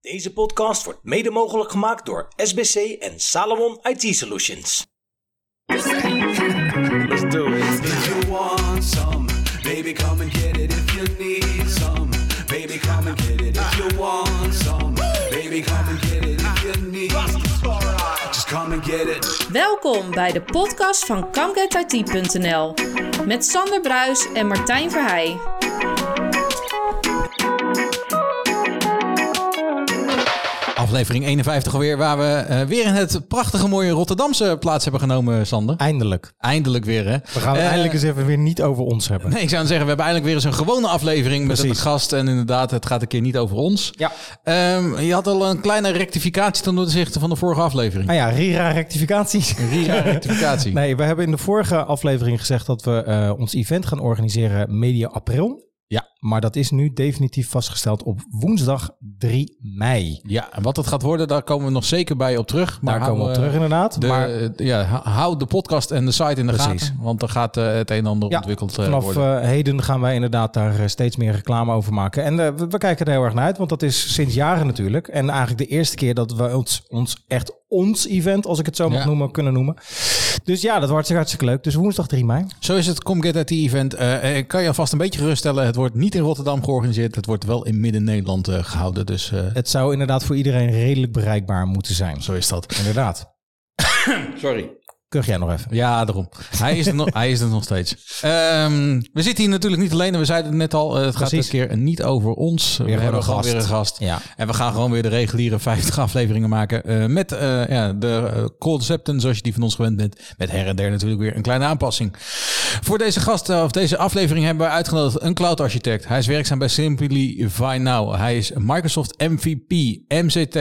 Deze podcast wordt mede mogelijk gemaakt door SBC en Salomon IT Solutions. Let's do it. If you want some, baby, come and get it. If you need some, baby, come and get it. If you want some, baby, come and get it. If you need, just come and get it. Welkom bij de podcast van ComeGetIT.nl met Sander Bruis en Martijn Verheij. Aflevering 51 alweer, waar we eh, weer in het prachtige mooie Rotterdamse plaats hebben genomen, Sander. Eindelijk. Eindelijk weer, hè? We gaan het Eh, eindelijk eens even weer niet over ons hebben. Nee, ik zou zeggen, we hebben eindelijk weer eens een gewone aflevering met een gast. En inderdaad, het gaat een keer niet over ons. Ja. Ehm, je had al een kleine rectificatie ten opzichte van de vorige aflevering. Nou ja, Rira rectificaties. Ria rectificatie. Nee, we hebben in de vorige aflevering gezegd dat we eh, ons event gaan organiseren media april. Ja. Maar dat is nu definitief vastgesteld op woensdag 3 mei. Ja, en wat het gaat worden, daar komen we nog zeker bij op terug. Maar Daar komen we op terug eh, inderdaad. De, maar ja, hou- de podcast en de site in de Precies. gaten. Want er gaat eh, het een en ander ja, ontwikkeld eh, vanaf worden. eh, heden gaan wij inderdaad daar steeds meer reclame over maken. En we, we kijken er heel erg naar uit, want dat is sinds jaren natuurlijk. En eigenlijk de eerste keer dat we ons, ons echt ons event, als ik het zo mag Ja. noemen, kunnen noemen. Dus ja, dat wordt hartstikke, leuk. Dus woensdag 3 mei. Zo is het Come Get IT event. Eh, ik kan je alvast een beetje geruststellen. Het wordt niet in Rotterdam georganiseerd. Het wordt wel in Midden-Nederland eh, gehouden. Dus eh, Het zou inderdaad voor iedereen redelijk bereikbaar moeten zijn. zo is dat. Inderdaad. Sorry. Kuch jij nog even? Ja, daarom. Hij is er nog, hij is er nog steeds. Ehm, we zitten hier natuurlijk niet alleen. En we zeiden het net al. eh, het gaat dit keer niet over ons. we hebben een gewoon weer een gast. Ja. En we gaan gewoon weer de reguliere 50 afleveringen maken. eh, met eh, ja, de concepten zoals je die van ons gewend bent. Met her en der natuurlijk weer een kleine aanpassing. Voor deze gast, of deze aflevering hebben we uitgenodigd een cloud architect. Hij is werkzaam bij Simplify Now. Hij is Microsoft MVP, MCT.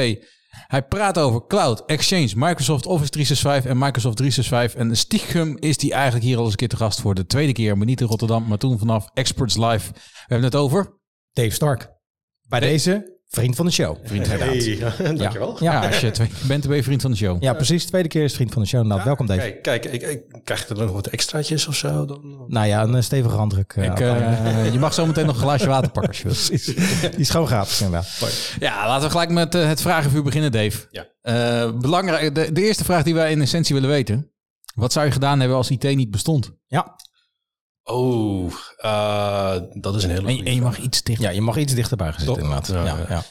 Hij praat over cloud, Exchange, Microsoft Office 365 en Microsoft 365. En stiekem is hij eigenlijk hier al eens een keer te gast voor de tweede keer. Maar niet in Rotterdam, maar toen vanaf Experts Live. We hebben het over... Dave Stark. Bij deze vriend van de show. Vriend Hey, dankjewel. Ja. Ja, Ja. als je twee bent, ben je vriend van de show. ja, precies. Tweede keer is vriend van de show. Nou, welkom Dave. Kijk, kijk ik, ik, krijg je er nog wat extraatjes of zo? Dan? Nou ja, een eh, stevige handdruk. eh, Ik, eh, je mag zo meteen nog een glaasje water pakken als je wilt. precies. Die is gewoon gratis inderdaad. Ja, laten we gelijk met het vragenvuur beginnen, Dave. Ja. Eh, belangrijk, de, de eerste vraag die wij in essentie willen weten. Wat zou je gedaan hebben als IT niet bestond? Ja. Oh, eh, dat is een hele En, goede en je mag vraag. iets dichter. ja, je mag iets dichterbij gaan zitten inderdaad. Ja, Ja.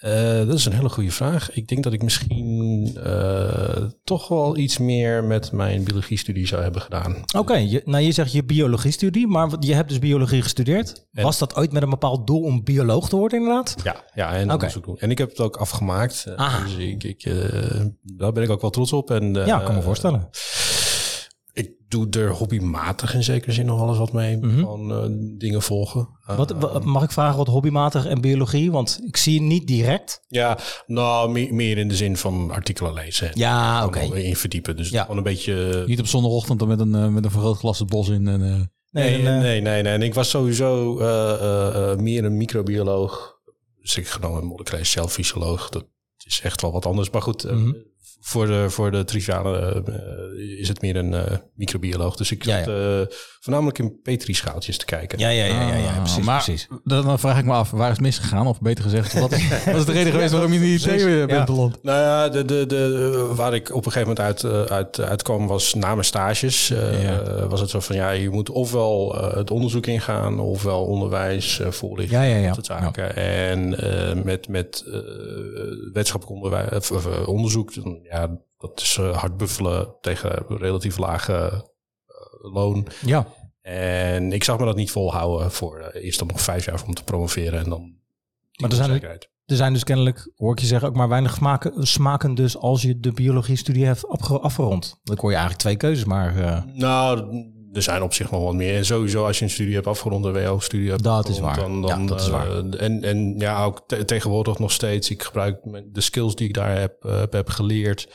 Eh, dat is een hele goede vraag. Ik denk dat ik misschien eh, toch wel iets meer met mijn biologiestudie zou hebben gedaan. Oké, je- nou je zegt je biologie-studie, maar wat- je hebt dus biologie gestudeerd. En- Was dat ooit met een bepaald doel om bioloog te worden inderdaad? Ja, ja en onderzoek doen. En ik heb het ook afgemaakt. Eh, Aha. Dus ik, ik, eh, daar ben ik ook wel trots op. En, eh, Ja, kan me voorstellen. Ik doe er hobbymatig in zekere zin nog eens wat mee. Mhm. Van eh, dingen volgen. Wat, Eh, wa- mag ik vragen wat hobbymatig en biologie? Want ik zie je niet direct. Ja, nou, meer, meer in de zin van artikelen lezen. en Ja, oké. wel in verdiepen. Dus Ja. gewoon een beetje... Niet op zondagochtend dan met een, eh, met een vergrootglas het bos in. En, eh, Nee, en, eh, nee, nee, nee. En ik was sowieso eh, eh, eh, meer een microbioloog. Dus ik genomen moleculair celfysioloog. Dat is echt wel wat anders. Maar goed, Mhm. Voor de, voor de triviale eh, is het meer een eh, microbioloog. Dus ik Ja, zat eh, voornamelijk in petrischaaltjes te kijken. Ja, ja, ja, ja, ja, Ah, precies, maar precies. Dan, dan vraag ik me af, waar is het misgegaan? Of beter gezegd, wat, wat is de reden geweest waarom je niet IT bent Ja. beland? Nou ja, de, de, de, waar ik op een gegeven moment uit, uit, uitkwam was na mijn stages. eh, Ja. Was het zo van, ja, je moet ofwel het onderzoek ingaan... ofwel onderwijs, eh voorlichting, Ja, ja, ja. dat soort zaken. En eh, met, met eh, wetenschappelijk onderwijs, of, of, onderzoek, dan, ja, dat is eh, hard buffelen tegen relatief lage eh, loon. Ja, En ik zag me dat niet volhouden voor eh, eerst dan nog vijf jaar om te promoveren en dan... Maar er zijn- onzekerheid. er zijn dus kennelijk, hoor ik je zeggen, ook maar weinig smaken, smaken dus als je de biologie-studie hebt afge- afgerond. Dan kon je eigenlijk twee keuzes, maar eh, Nou, er zijn op zich nog wat meer. En sowieso als je een studie hebt afgerond, een WO-studie hebt Dat is waar. Ja, dat is eh, waar. en, en ja, ook te- tegenwoordig nog steeds. Ik gebruik de skills die ik daar heb, eh, heb, heb geleerd.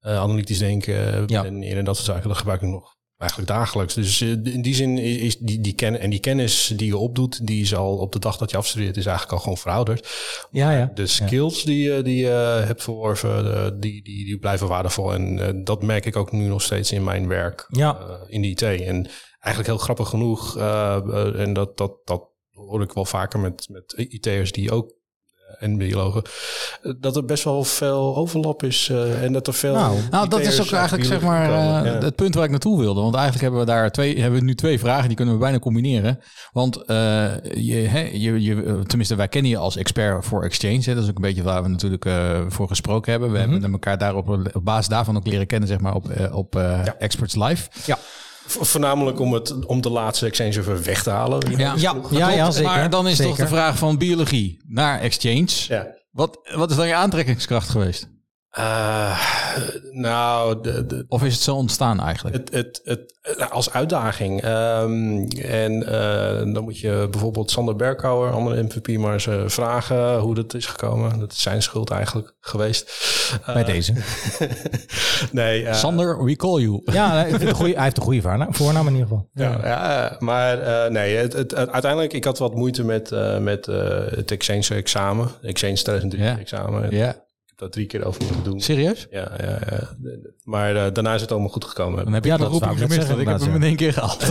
eh, analytisch denken Ja. en, en dat soort zaken. Dat gebruik ik nog eigenlijk dagelijks. Dus eh, in die zin is die, die ken en die kennis die je opdoet, die is al op de dag dat je afstudeert, is eigenlijk al gewoon verouderd. ja, ja. De skills die, je- die je hebt verworven, eh, die, die, die blijven waardevol. En eh, dat merk ik ook nu nog steeds in mijn werk Ja. in de IT. En eigenlijk heel grappig genoeg, en dat, dat, dat hoor ik wel vaker met, met IT'ers die ook en biologen, eh, dat er best wel veel overlap is eh, en dat er veel. Nou, Nou, dat is ook eigenlijk zeg maar eh, Ja. het punt waar ik naartoe wilde. Want eigenlijk hebben we daar twee, hebben we nu twee vragen die kunnen we bijna combineren. Want eh, je, hè, je, je, tenminste, wij kennen je als expert voor Exchange. Hè. Dat is ook een beetje waar we natuurlijk eh, voor gesproken hebben. We Mhm. hebben elkaar daarop op basis daarvan ook leren kennen, zeg maar, op, eh, op eh, Experts Live. Ja, Voornamelijk om, het, om de laatste exchange server weg te halen. ja, ja, ja, zeker. Maar dan is toch de vraag van biologie naar Exchange. Ja. Wat, wat is dan je aantrekkingskracht geweest? Eh, nou, de, de, Of is het zo ontstaan eigenlijk? het, het, het, eh, als uitdaging. Ehm, en eh, dan moet je bijvoorbeeld Sander Berkhouwer, andere MVP, maar eens vragen hoe dat is gekomen. Dat is zijn schuld eigenlijk geweest. Bij deze. nee, eh, Sander, we call you. Ja, nee, goeie- hij heeft een goede voornaam, voornaam in ieder geval. Ja, ja, maar eh, nee, het, het, het- uiteindelijk, ik had wat moeite met, eh, met het Exchange examen. Exchange 2003 Ja. examen. Ja, dat drie keer over moeten doen. serieus? Ja, ja, ja. Maar eh, daarna is het allemaal goed gekomen. Dan heb je Ja, dat roeping ik net gemist, want ik zeggen, heb hem in één keer gehaald.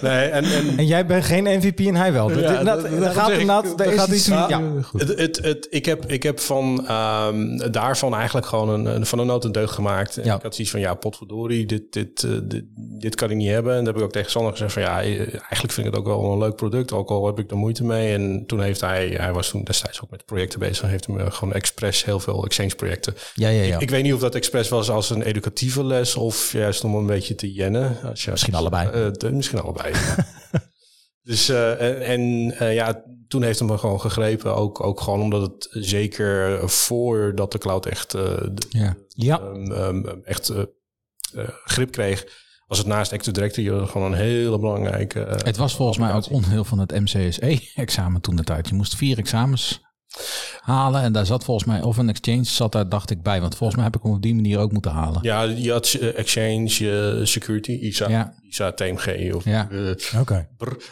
Nee, en, en En jij bent geen MVP en hij wel. Dat, Ja, dat, dat- dat daarom gaat ik, inderdaad... er er gaat iets ja. goed. Het, het, het, ik, heb, ik heb van ehm, daarvan eigenlijk gewoon een, een, van een noot een deugd gemaakt. En Ja. Ik had zoiets van, ja, potverdorie, dit, dit, eh, dit, dit kan ik niet hebben. En dat heb ik ook tegen Sander gezegd van, ja, eh, eigenlijk vind ik het ook wel een leuk product. Ook al heb ik er moeite mee. En toen heeft hij, hij was toen destijds ook met projecten bezig. en heeft hem gewoon expres heel veel exchange projecten. Ja, ja, ja. Ik weet niet of dat expres was als een educatieve les of juist om een beetje te jennen. Als je, Misschien allebei. Eh, de- misschien allebei. dus eh, en, en eh, ja, toen heeft me gewoon gegrepen. Ook, ook gewoon omdat het zeker voordat de cloud echt, de- Ja. ja. ehm, ehm, echt grip kreeg, was het naast Active Directory gewoon een hele belangrijke. Het was volgens mij ook onderdeel van het MCSE-examen toen de tijd. Je moest vier examens halen en daar zat volgens mij, of een exchange zat daar, dacht ik, bij. Want volgens mij heb ik hem op die manier ook moeten halen. ja, je had eh, Exchange, eh, Security, ISA, Ja. ISA TMG of Ja. eh, Oké.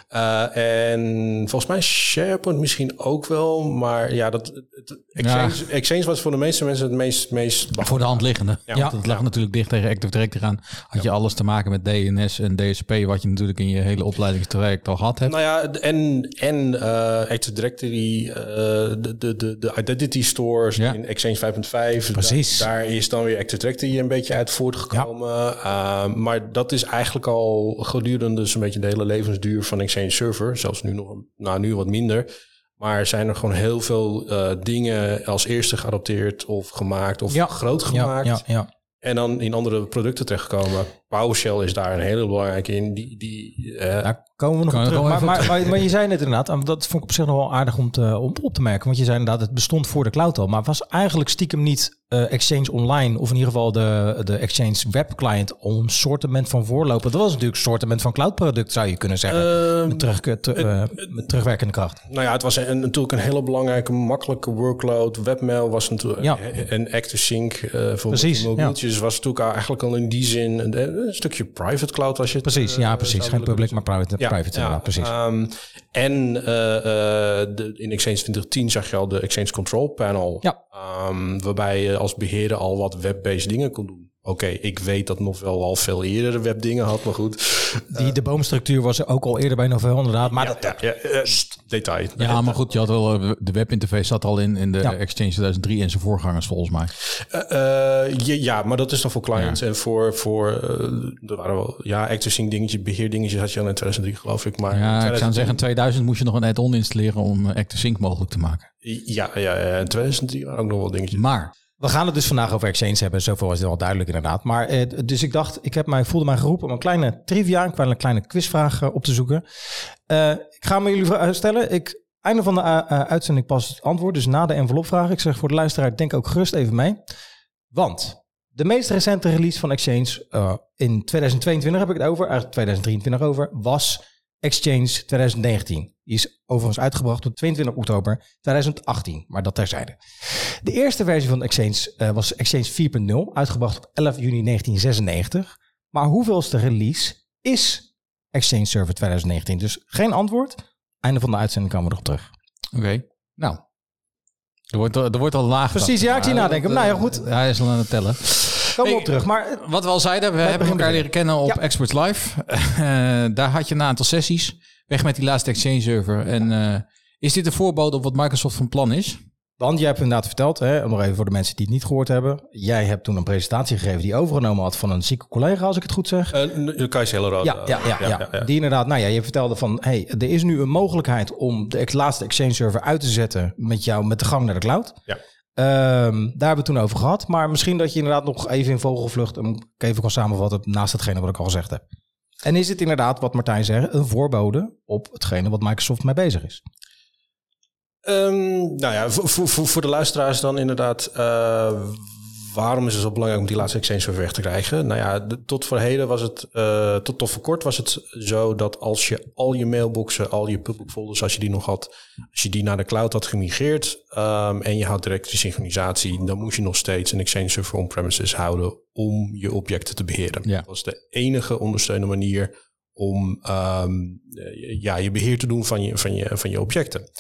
Eh, en volgens mij SharePoint misschien ook wel. Maar ja, dat, het, Exchange, Exchange was voor de meeste mensen het meest... meest Voor de hand liggende. Ja. Het lag natuurlijk dicht tegen Active Directory aan. Had je alles te maken met DNS en DSP, wat je natuurlijk in je hele opleidingstraject al gehad hebt. Nou ja, en, en eh Active Directory, eh, de, de, de, de identity stores Ja. in Exchange 5.5. Precies. Daar, daar is dan weer Active Directory een beetje uit voortgekomen. Eh, maar dat is eigenlijk al gedurende zo'n beetje de hele levensduur van Exchange Server. Zelfs nu nog, nou nu wat minder. Maar zijn er gewoon heel veel eh, dingen als eerste geadopteerd of gemaakt of Ja. groot gemaakt. ja, ja. En dan in andere producten terechtgekomen. PowerShell is daar een hele belangrijke in. Die, die, eh, Daar komen we nog op terug. Maar, maar, maar, maar je zei net inderdaad, en dat vond ik op zich nog wel aardig om, te, om op te merken. Want je zei inderdaad, het bestond voor de cloud al. Maar was eigenlijk stiekem niet eh, Exchange Online, of in ieder geval de, de Exchange Web Client, een sortiment van voorlopen. Dat was natuurlijk een sortiment van cloud product, zou je kunnen zeggen. Ehm, met, terug, te- eh, met terugwerkende kracht. Nou ja, het was een, natuurlijk een hele belangrijke, makkelijke workload. Webmail was natuurlijk Ja. en ActiveSync uh, voor Precies, mobieltjes was natuurlijk eigenlijk al in die zin een, stukje private cloud als je het, Precies, eh, ja, precies. zou Geen public, maar private. private inderdaad, precies. Ehm, en eh, eh, de, in Exchange 2010 zag je al de Exchange Control Panel. Ja. Ehm, waarbij je als beheerder al wat web-based dingen kon doen. Oké, ik weet dat nog wel al veel eerder webdingen had, maar goed. Die, de boomstructuur was er ook al eerder bij Novell inderdaad. Maar dat, ja, ja, eh, detail. Ja, maar goed, je had wel, eh, de webinterface zat al in, in de Ja. Exchange 2003 en zijn voorgangers volgens mij. Eh, eh, ja, ja, maar dat is dan voor clients en voor, voor uh, er waren wel, ja, ActiveSync dingetje, beheerdingetjes had je al in 2003 geloof ik. Maar Ja, ik 2010 zou zeggen, in 2000 moest je nog een add-on installeren om eh, ActiveSync mogelijk te maken. Ja, ja, ja, in 2003 waren ook nog wel dingetjes. Maar, We gaan het dus vandaag over Exchange hebben. Zoveel is wel duidelijk inderdaad. Maar eh, dus ik dacht, ik heb mij, voelde mij geroepen om een kleine trivia, een kleine, kleine quizvraag eh, op te zoeken. Eh, ik ga me jullie vra- stellen. Ik einde van de eh, eh, uitzending pas het antwoord. Dus na de envelopvraag. Ik zeg voor de luisteraar, denk ook gerust even mee. Want de meest recente release van Exchange eh, in 2022 heb ik het over, eigenlijk 2023 over, was Exchange 2019. Die is overigens uitgebracht op 22 oktober 2018, maar dat terzijde. De eerste versie van Exchange eh, was Exchange 4.0, uitgebracht op 11 juni 1996. Maar hoeveelste release is Exchange Server 2019? Dus geen antwoord. Einde van de uitzending komen we erop terug. oké. Nou, er wordt, er wordt al nagedacht. Precies, ja, ik zie nadenken. eh, Nou ja, goed. Hij is al aan het tellen. Komen we Ik- op terug. Maar eh, Wat we al zeiden, we hebben elkaar leren kennen op Ja. Experts Live. Eh, daar had je een aantal sessies. Weg met die laatste Exchange server. En eh, is dit een voorbode op wat Microsoft van plan is? Want jij hebt inderdaad verteld, hè, nog even voor de mensen die het niet gehoord hebben. Jij hebt toen een presentatie gegeven die je overgenomen had van een zieke collega, als ik het goed zeg. Eh, n- Kajs Hellerode. Ja, ja, ja, ja, Die inderdaad, nou ja, je vertelde van, hey, er is nu een mogelijkheid om de laatste Exchange server uit te zetten met jou, met de gang naar de cloud. Ja. Ehm, daar hebben we het toen over gehad. Maar misschien dat je inderdaad nog even in vogelvlucht hem even kan samenvatten naast hetgene wat ik al gezegd heb. En is het inderdaad, wat Martijn zegt, een voorbode op hetgene wat Microsoft mee bezig is? Ehm, nou ja, voor, voor, voor, de luisteraars dan inderdaad. eh, waarom is het zo belangrijk om die laatste Exchange server weg te krijgen? Nou ja, de- tot voor heden was het, eh, tot, tot voor kort was het zo dat als je al je mailboxen, al je public folders, als je die nog had, als je die naar de cloud had gemigreerd ehm, en je had direct die synchronisatie, dan moest je nog steeds een Exchange server on-premises houden om je objecten te beheren. Ja. Dat was de enige ondersteunende manier om ehm, eh, ja, je beheer te doen van je, van je, van je objecten.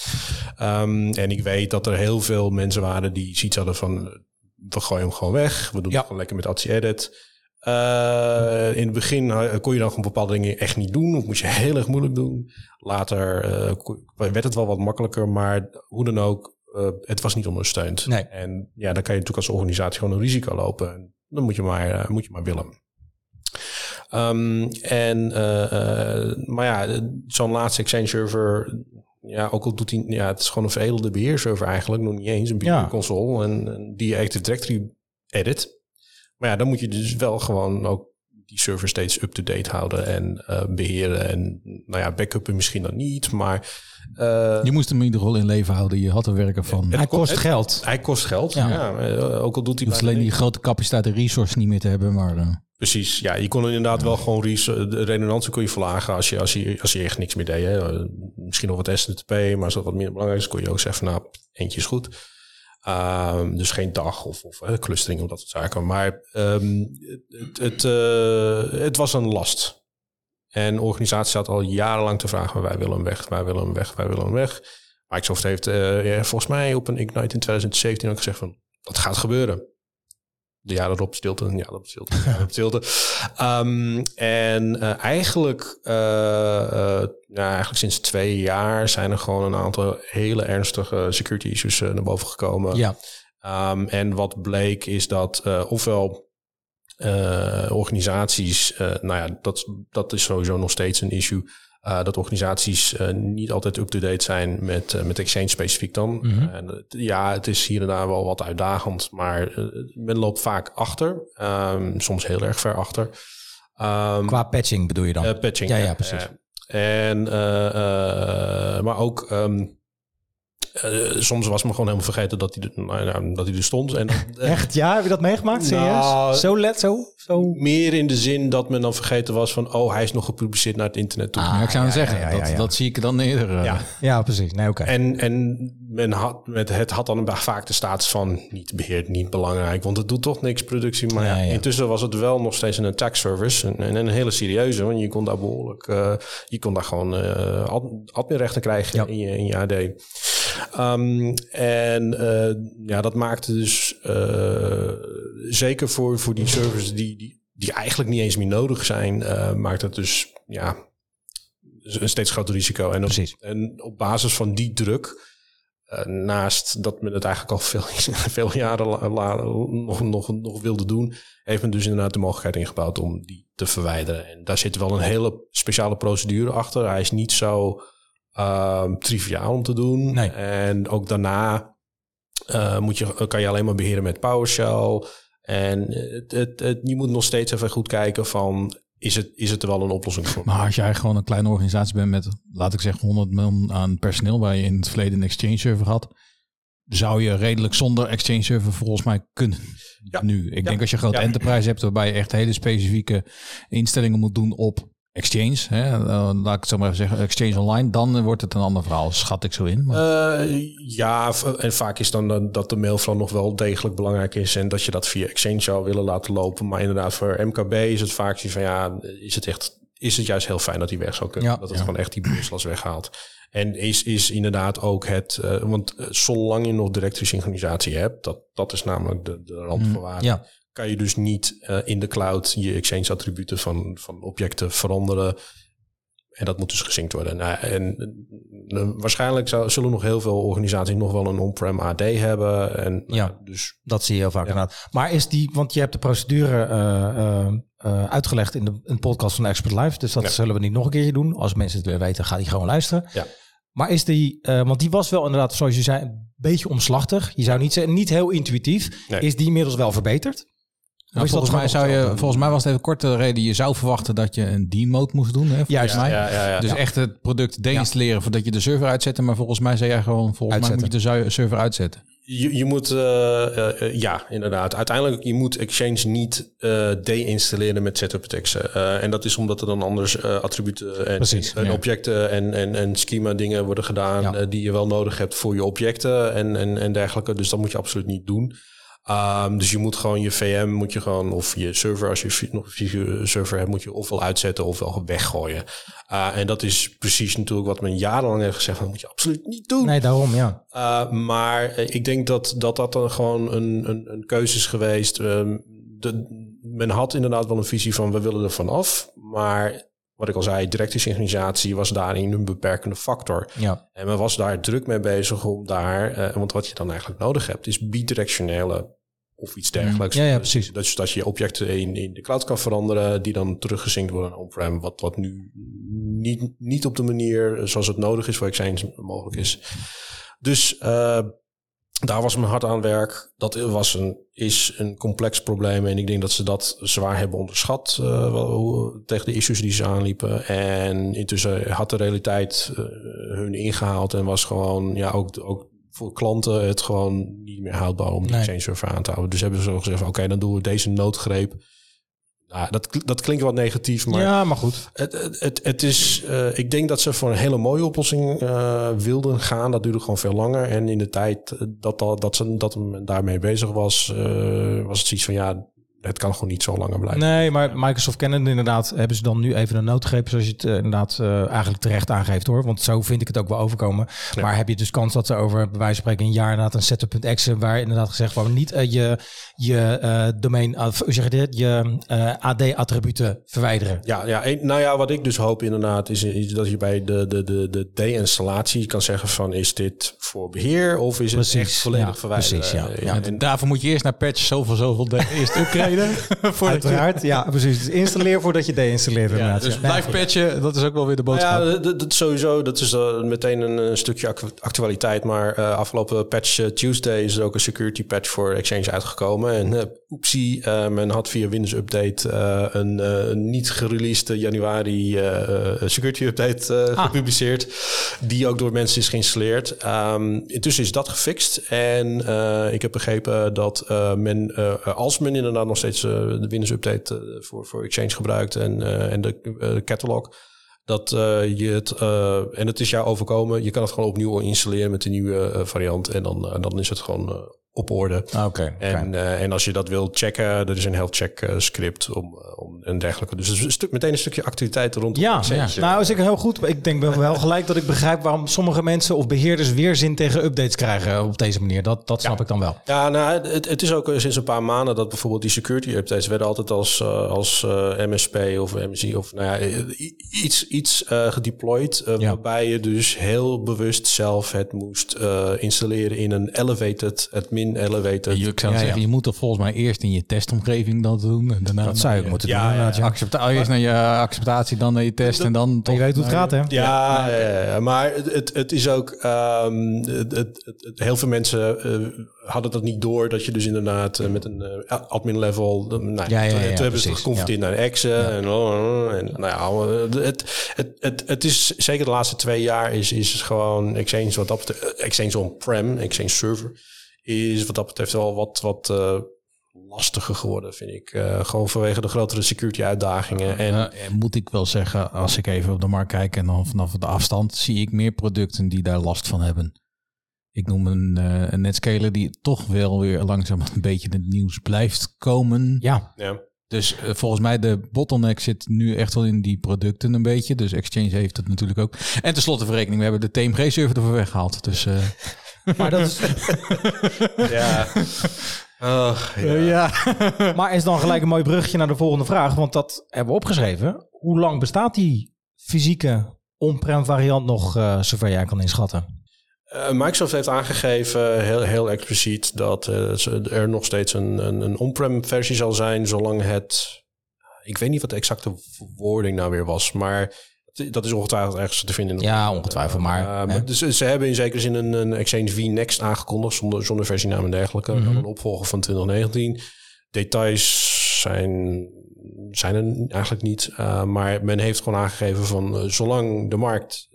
Ehm, en ik weet dat er heel veel mensen waren die zoiets hadden van... we gooien hem gewoon weg, we doen Ja. het gewoon lekker met Atsi Edit. Eh, in het begin eh, kon je dan gewoon bepaalde dingen echt niet doen. Of moest je heel erg moeilijk doen. Later eh, werd het wel wat makkelijker, maar hoe dan ook, het was niet ondersteund. Nee. En ja, dan kan je natuurlijk als organisatie gewoon een risico lopen. En dan moet je maar, moet je maar willen. Ehm, en, maar ja, zo'n laatste Exchange server, ja, ook al doet hij, ja, het is gewoon een veredelde beheerserver eigenlijk, nog niet eens een Ja. console en, en die je Active Directory edit. Maar ja, dan moet je dus wel gewoon ook die server steeds up-to-date houden en eh, beheren. En nou ja, backuppen misschien dan niet, maar eh, Je moest hem in ieder geval in leven houden. Je had er werken van. Hij ko- kost het- geld. hij kost geld. Ja. Ja. eh, ook al doet Je hij hoeft bijna alleen die grote capaciteit en resources niet meer te hebben. Maar Precies, ja, je kon inderdaad wel gewoon de redundantie kon je verlagen als je, als je, als je echt niks meer deed. Hè. Misschien nog wat SNTP, maar als dat wat minder belangrijk is, kon je ook zeggen, nou, eentje is goed. Ehm, dus geen dag of, of clustering of dat soort zaken. Maar ehm, het, het, eh, het was een last. En de organisatie zat al jarenlang te vragen, wij willen hem weg, wij willen hem weg, wij willen hem weg. Microsoft heeft eh, volgens mij op een Ignite in 2017 ook gezegd van, dat gaat gebeuren. De jaren erop stilte, een jaar erop stilte, een jaar erop stilte. Ehm, en eh, eigenlijk, eh, eh, ja, eigenlijk sinds twee jaar zijn er gewoon een aantal hele ernstige security issues naar boven gekomen. Ja. Ehm, en wat bleek is dat ofwel organisaties, nou ja, dat, dat is sowieso nog steeds een issue. Eh, dat organisaties eh, niet altijd up-to-date zijn met, eh, met Exchange specifiek dan. Mhm. En, ja, het is hier en daar wel wat uitdagend, maar men loopt vaak achter. Ehm, soms heel erg ver achter. Ehm, Qua patching bedoel je dan? patching. Ja, ja, precies. En, maar ook, ehm, eh, soms was me gewoon helemaal vergeten dat hij er, nou, ja, dat hij er stond. En, Echt? Ja, heb je dat meegemaakt? Serieus? Nou, zo let, zo, zo. meer in de zin dat men dan vergeten was van, oh, hij is nog gepubliceerd naar het internet toe. ja, ik zou ja, zeggen, ja, ja, dat, ja. dat zie ik dan eerder. eh. Ja. Ja, precies. Nee, oké. En, en men had, met het had dan vaak de status van niet beheerd, niet belangrijk, want het doet toch niks productie. Maar ja, Ja, ja. intussen was het wel nog steeds een attack service en, en een hele serieuze, want je kon daar behoorlijk, eh, je kon daar gewoon eh ad- adminrechten krijgen Ja. in, je, in je AD. Ehm, en eh, ja, dat maakte dus eh, zeker voor, voor die servers die, die, die eigenlijk niet eens meer nodig zijn, eh, maakt het dus ja, een steeds groter risico. En op, Precies. en op basis van die druk, naast dat men het eigenlijk al veel, veel jaren la- la- nog, nog, nog wilde doen, heeft men dus inderdaad de mogelijkheid ingebouwd om die te verwijderen. En daar zit wel een hele speciale procedure achter. Hij is niet zo ehm, triviaal om te doen. Nee. En ook daarna eh, moet je, kan je alleen maar beheren met PowerShell. En het, het, het, je moet nog steeds even goed kijken van, is het, is het er wel een oplossing voor? Maar als jij gewoon een kleine organisatie bent met, laat ik zeggen, 100 miljoen aan personeel, waar je in het verleden een Exchange server had, zou je redelijk zonder Exchange server volgens mij kunnen. Ja. Nu, ik Ja. denk als je grote Ja. enterprise hebt, waarbij je echt hele specifieke instellingen moet doen op Exchange, hè, eh, laat ik het zo maar even zeggen, Exchange Online, dan wordt het een ander verhaal, schat ik zo in. Maar, Eh, ja, en vaak is dan dat de mailflow nog wel degelijk belangrijk is en dat je dat via Exchange zou willen laten lopen. Maar inderdaad, voor MKB is het vaak zo van ja, is het echt, is het juist heel fijn dat die weg zou kunnen. Ja. dat het Ja. gewoon echt die beheerslast weghaalt. En is, is inderdaad ook het, eh, want zolang je nog directe synchronisatie hebt, dat, dat is namelijk de, de randvoorwaarde. Ja. Kan je dus niet eh, in de cloud je Exchange attributen van, van objecten veranderen En dat moet dus gesynct worden. Nou, en eh, waarschijnlijk zou, zullen nog heel veel organisaties nog wel een on-prem AD hebben. En, nou, Ja. Dus Dat zie je heel vaak inderdaad. Maar is die, want je hebt de procedure eh, eh, eh, uitgelegd in de, in de podcast van Expert Live. Dus dat Ja. zullen we niet nog een keertje doen. Als mensen het willen weten, ga die gewoon luisteren. Ja. Maar is die, eh, want die was wel inderdaad, zoals je zei, een beetje omslachtig. Je zou niet zeggen, niet heel intuïtief. Nee. Is die inmiddels wel verbeterd? Nou, volgens, mij zou je, volgens mij was het even kort de reden. Je zou verwachten dat je een D-mode moest doen. Hè, volgens Juist. mij. ja, ja, ja. Dus echt het product deinstalleren voordat je de server uitzet. Maar volgens mij zei jij gewoon, volgens mij moet je de server uitzetten. Je, je moet, eh, eh, eh, ja, inderdaad. Uiteindelijk, je moet Exchange niet eh deinstalleren met setup. Eh, en dat is omdat er dan anders eh, attributen en, Precies, en ja. objecten en, en, en schema dingen worden gedaan Ja. die je wel nodig hebt voor je objecten en, en, en dergelijke. Dus dat moet je absoluut niet doen. Ehm, dus je moet gewoon je VM, moet je gewoon, of je server, als je nog een server hebt, moet je ofwel uitzetten ofwel weggooien. Uh, en dat is precies natuurlijk wat men jarenlang heeft gezegd, dat moet je absoluut niet doen. Nee, daarom, ja. Uh, maar eh, ik denk dat dat, dat dan gewoon een, een, een keuze is geweest. Um, de, men had inderdaad wel een visie van we willen er vanaf. Maar wat ik al zei, directe synchronisatie was daarin een beperkende factor. ja. En men was daar druk mee bezig om daar... Uh, want wat je dan eigenlijk nodig hebt is bidirectionele of iets dergelijks. Ja, ja, precies. Dus dat je je objecten in, in de cloud kan veranderen... die dan teruggezinkt worden on-prem. Wat, wat nu niet, niet op de manier zoals het nodig is voor Exchange mogelijk is. Dus uh, daar was mijn hart aan werk. Dat was een, is een complex probleem. En ik denk dat ze dat zwaar hebben onderschat uh, tegen de issues die ze aanliepen. En intussen had de realiteit uh, hun ingehaald en was gewoon, ja, ook, ook voor klanten het gewoon niet meer houdbaar om die nee. Exchange server aan te houden. Dus hebben ze zo gezegd, oké, okay, dan doen we deze noodgreep. Nou, dat, dat klinkt wat negatief, maar... Ja, maar goed. Het, het, het, het is... Uh, ik denk dat ze voor een hele mooie oplossing uh, wilden gaan. Dat duurde gewoon veel langer. En in de tijd dat, dat, dat, ze, dat men daarmee bezig was... Uh, was het zoiets van, ja, het kan gewoon niet zo langer blijven. Nee, maar Microsoft kennen inderdaad... hebben ze dan nu even een noodgreep... zoals je het uh, inderdaad uh, eigenlijk terecht aangeeft, hoor. Want zo vind ik het ook wel overkomen. Ja. Maar heb je dus kans dat ze over, bij wijze van spreken... een jaar inderdaad een setup.exe... waar inderdaad gezegd wordt... niet uh, je, je domein... of hoe zeg je dit? Je AD-attributen verwijderen. Ja, ja nou ja, wat ik dus hoop inderdaad... is, is dat je bij de, de, de, de de-installatie kan zeggen van... is dit voor beheer of is precies, het echt volledig ja, verwijderen? Precies, ja. ja, en daarvoor moet je eerst naar patch zoveel, zoveel eerst upgraden. Uiteraard, ja, precies. Dus installeer voordat je deinstalleert. Ja, dus blijf patchen, dat is ook wel weer de boodschap. Ja, dat, dat sowieso, dat is uh, meteen een, een, stukje actualiteit. Maar uh, afgelopen patch uh, Tuesday is er ook een security patch voor Exchange uitgekomen. En uh, oepsie, men had via Windows Update een niet gereleased januari security update ah. gepubliceerd. Die ook door mensen is geïnstalleerd. Um, intussen is dat gefixt. En ik heb begrepen dat men, als men inderdaad nog steeds de Windows Update voor, voor Exchange gebruikt en, en de catalog. Dat uh, je het, en het is jou overkomen, je kan het gewoon opnieuw installeren met de nieuwe variant. En dan, dan is het gewoon op orde. Ah, okay, en, okay. en als je dat wil checken, er is een heel check script om, om en dergelijke. Dus een stuk, meteen een stukje activiteit rondom ja, ja. Nou, is ik heel goed. Ik denk wel gelijk dat ik begrijp waarom sommige mensen of beheerders weerzin tegen updates krijgen op deze manier. Dat, dat snap ja. ik dan wel. Ja, nou, het, het is ook sinds een paar maanden dat bijvoorbeeld die security updates werden altijd als, als uh, MSP of MSI of nou ja, iets, iets gedeployed. Ja. Waarbij je dus heel bewust zelf het moest installeren in een elevated, admin elevated. Je, ik zou ja, zeggen, je moet er volgens mij eerst in je testomgeving dat doen. En daarna dat zou je moeten ja, doen. Ja, ja. Accepta eerst naar je acceptatie, dan naar je test en dan... Je weet hoe het gaat, hè? Ja, ja, maar het, het, is ook... Um, het, het, heel veel mensen uh, hadden dat niet door... dat je dus inderdaad uh, met een uh, admin level... nou, ja, ja, toen, hebben ze geconfronteerd naar exe en, en nou ja, het, het, het, het is zeker de laatste twee jaar is, is gewoon Exchange wat dat betreft, Exchange on-prem, Exchange server is wat dat betreft wel wat, wat uh, lastiger geworden, vind ik. Uh, gewoon vanwege de grotere security uitdagingen. En uh, moet ik wel zeggen, als ik even op de markt kijk en dan vanaf de afstand zie ik meer producten die daar last van hebben. Ik noem een, uh, een netscaler die toch wel weer langzaam een beetje in het nieuws blijft komen. Ja. ja. Dus uh, volgens mij de bottleneck zit nu echt wel in die producten een beetje. Dus Exchange heeft het natuurlijk ook. En tenslotte verrekening, we hebben de TMG-server ervoor weggehaald. Dus... Uh, maar dat is... ja. Oh, ja. ja. maar is dan gelijk een mooi brugje naar de volgende vraag. Want dat hebben we opgeschreven. Hoe lang bestaat die fysieke on-prem variant nog, eh, zover jij kan inschatten? Eh, Microsoft heeft aangegeven, heel, heel expliciet, dat eh, er nog steeds een, een, een on-prem versie zal zijn, zolang het... Ik weet niet wat de exacte wording nou weer was, maar dat is ongetwijfeld ergens te vinden. in de- Ja, ongetwijfeld, maar, Eh, dus ze hebben in zekere zin een, een Exchange V Next aangekondigd, zonder, zonder versienaam en dergelijke. Mhm. Een opvolger van 2019. Details zijn, zijn er eigenlijk niet, eh, maar men heeft gewoon aangegeven van eh, zolang de markt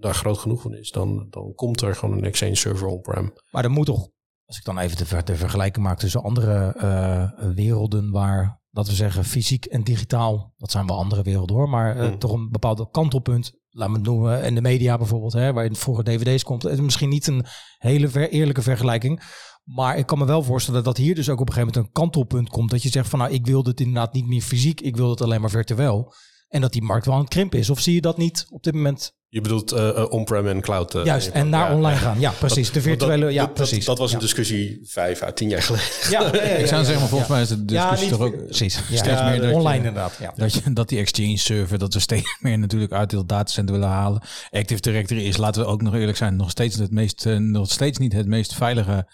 daar groot genoeg van is, dan, dan komt er gewoon een Exchange server on-prem. Maar er moet toch, als ik dan even de, ver- de vergelijking maak tussen andere eh, werelden waar, dat we zeggen, fysiek en digitaal, dat zijn wel andere werelden hoor, maar eh, Hmm. toch een bepaald kantelpunt, laat me het noemen, in de media bijvoorbeeld, hè, waar je vroeger dvd's komt, het is misschien niet een hele ver- eerlijke vergelijking, maar ik kan me wel voorstellen dat hier dus ook op een gegeven moment een kantelpunt komt, dat je zegt van nou, ik wil dit inderdaad niet meer fysiek, ik wil het alleen maar virtueel. En dat die markt wel aan het krimpen is. Of zie je dat niet op dit moment? Je bedoelt eh, eh, on-prem en cloud. eh, Juist, en naar ja. online gaan. Ja, precies. De virtuele, Dat- ja, dat- dat- precies. Dat, was een discussie vijf à tien jaar geleden. Ja, ja, ja, Ik zou zeggen, maar volgens ja. mij is de discussie toch ook precies. Ja, steeds ja, meer dat je- online inderdaad. Ja. Dat, je, dat die exchange server, dat we steeds meer natuurlijk uit het datacenter willen halen. Active Directory is, laten we ook nog eerlijk zijn, nog steeds, het meest, eh, nog steeds niet het meest veilige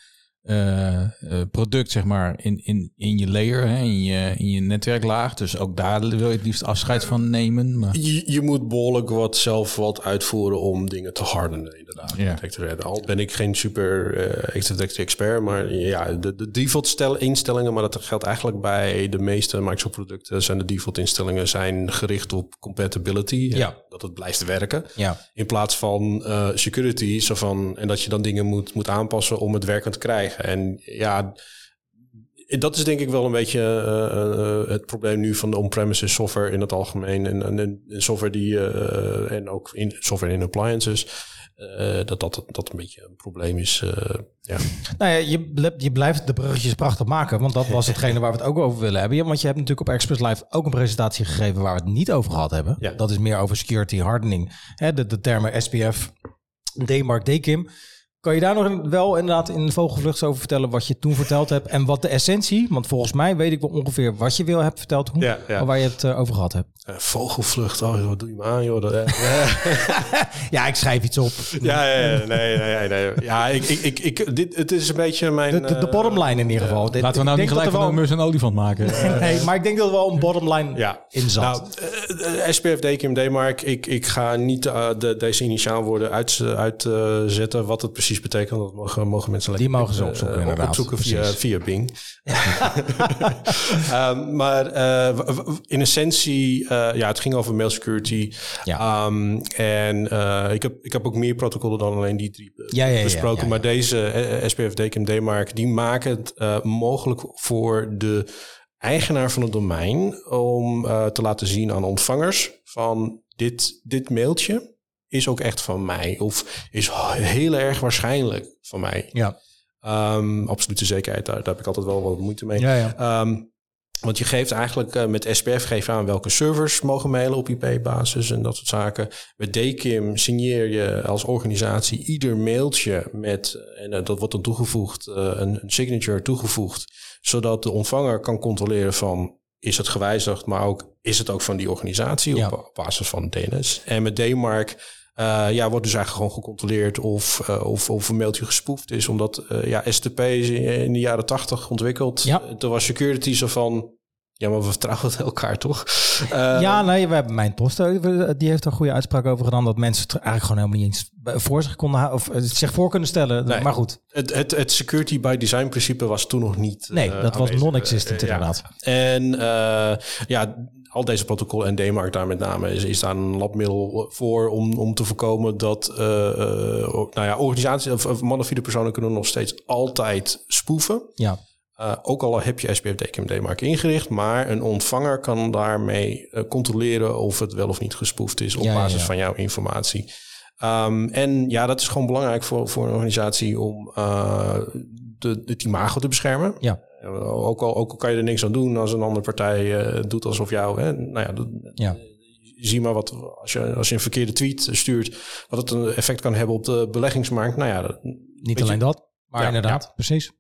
eh, eh, product, zeg maar, in, in, in je layer, hè, in, je, in je netwerklaag. Dus ook daar wil je het liefst afscheid van nemen. Maar, Je, je moet behoorlijk wat zelf wat uitvoeren om dingen te hardenen, inderdaad. Ja. Al ben ik geen super Active Directory expert, maar ja, de, de default stel, instellingen, maar dat geldt eigenlijk bij de meeste Microsoft producten, zijn de default instellingen zijn gericht op compatibility. hè, Ja. Dat het blijft werken. Ja. In plaats van eh, security, zo van, en dat je dan dingen moet, moet aanpassen om het werkend te krijgen. En ja, dat is denk ik wel een beetje eh, eh, het probleem nu van de on-premises software in het algemeen. En, en, en software die, eh, en ook in software in appliances. dat, dat dat een beetje een probleem is. ja. Nou ja, je, je blijft de bruggetjes prachtig maken. Want dat was hetgene waar we het ook over willen hebben. Ja, want je hebt natuurlijk op Express Live ook een presentatie gegeven waar we het niet over gehad hebben. Ja. Dat is meer over security hardening. Hè, de, de termen SPF, DMARC, DKIM. Kan je daar nog wel inderdaad in de vogelvlucht over vertellen wat je toen verteld hebt en wat de essentie, want volgens mij weet ik wel ongeveer wat je wil hebt verteld, hoe, Ja, waar je het eh, over gehad hebt. Eh, vogelvlucht, oh, wat doe je me aan, joh. Dat, eh, Ja, ik schrijf iets op. ja, ja, ja, nee, nee, nee. Ja, ik, ik, ik, ik, dit, het is een beetje mijn... De, de, de bottom line in ieder geval. Dit- laten we nou niet gelijk dat van een mus en olifant maken. Nee, maar ik denk dat er wel een bottom line ja. in zat. Nou, SPF, DKIM, DMARC, ik, ik ga niet de, deze initiaalwoorden uitzetten uit, wat het precies betekent. Dat mogen, mogen mensen Die lekker, mogen ze eh, opzoeken, inderdaad. opzoeken via, Precies. via Bing. Ehm, maar w- in essentie, eh, ja, het ging over mail security. Ja. Ehm, en ik, heb, ik heb ook meer protocollen dan alleen die drie Ja, ja, ja, besproken. Maar deze SPF, DKIM, DMARC, die maken het mogelijk voor de eigenaar van het domein om te laten zien aan ontvangers van dit, dit mailtje is ook echt van mij of is heel erg waarschijnlijk van mij. Ja. Ehm, absolute zekerheid, daar, daar heb ik altijd wel wat moeite mee. Ja, ja. Ehm, want je geeft eigenlijk eh, met SPF geef je aan welke servers mogen mailen op IP-basis en dat soort zaken. Met DKIM signeer je als organisatie ieder mailtje met, en eh, dat wordt dan toegevoegd, eh, een, een signature toegevoegd, zodat de ontvanger kan controleren van is het gewijzigd, maar ook is het ook van die organisatie Ja. op, op basis van DNS. En met DMARC eh, ja, wordt dus eigenlijk gewoon gecontroleerd of, eh, of, of een mailtje gespoefd is. Omdat eh, ja, STP is in, in de jaren tachtig ontwikkeld. Ja. Toen was security zo van... Ja, maar we vertrouwen elkaar toch? Eh, ja, nee, we hebben mijn post. eh, Die heeft een goede uitspraak over gedaan. Dat mensen het eigenlijk gewoon helemaal niet eens voor zich konden houden. Of eh, zich voor kunnen stellen. Nee. Maar goed. Het, het, het security by design principe was toen nog niet. Nee, dat was non-existent ja. inderdaad. En ja, al deze protocollen en DMARC daar met name is, is daar een labmiddel voor om, om te voorkomen dat nou ja, organisaties of, of malafide personen kunnen nog steeds altijd spoeven. Ja. Uh, ook al heb je SPF DKIM DMARC ingericht, maar een ontvanger kan daarmee uh, controleren of het wel of niet gespoefd is op Ja, basis ja. van jouw informatie. Um, en ja, dat is gewoon belangrijk voor, voor een organisatie om uh, de, het imago te beschermen. Ja. Ook al, ook al kan je er niks aan doen als een andere partij doet alsof jou. Hè, nou ja, dat, Ja. zie maar wat als je, als je een verkeerde tweet stuurt, wat het een effect kan hebben op de beleggingsmarkt. Nou ja, dat, Niet alleen je- dat, maar Ja, inderdaad, ja. precies.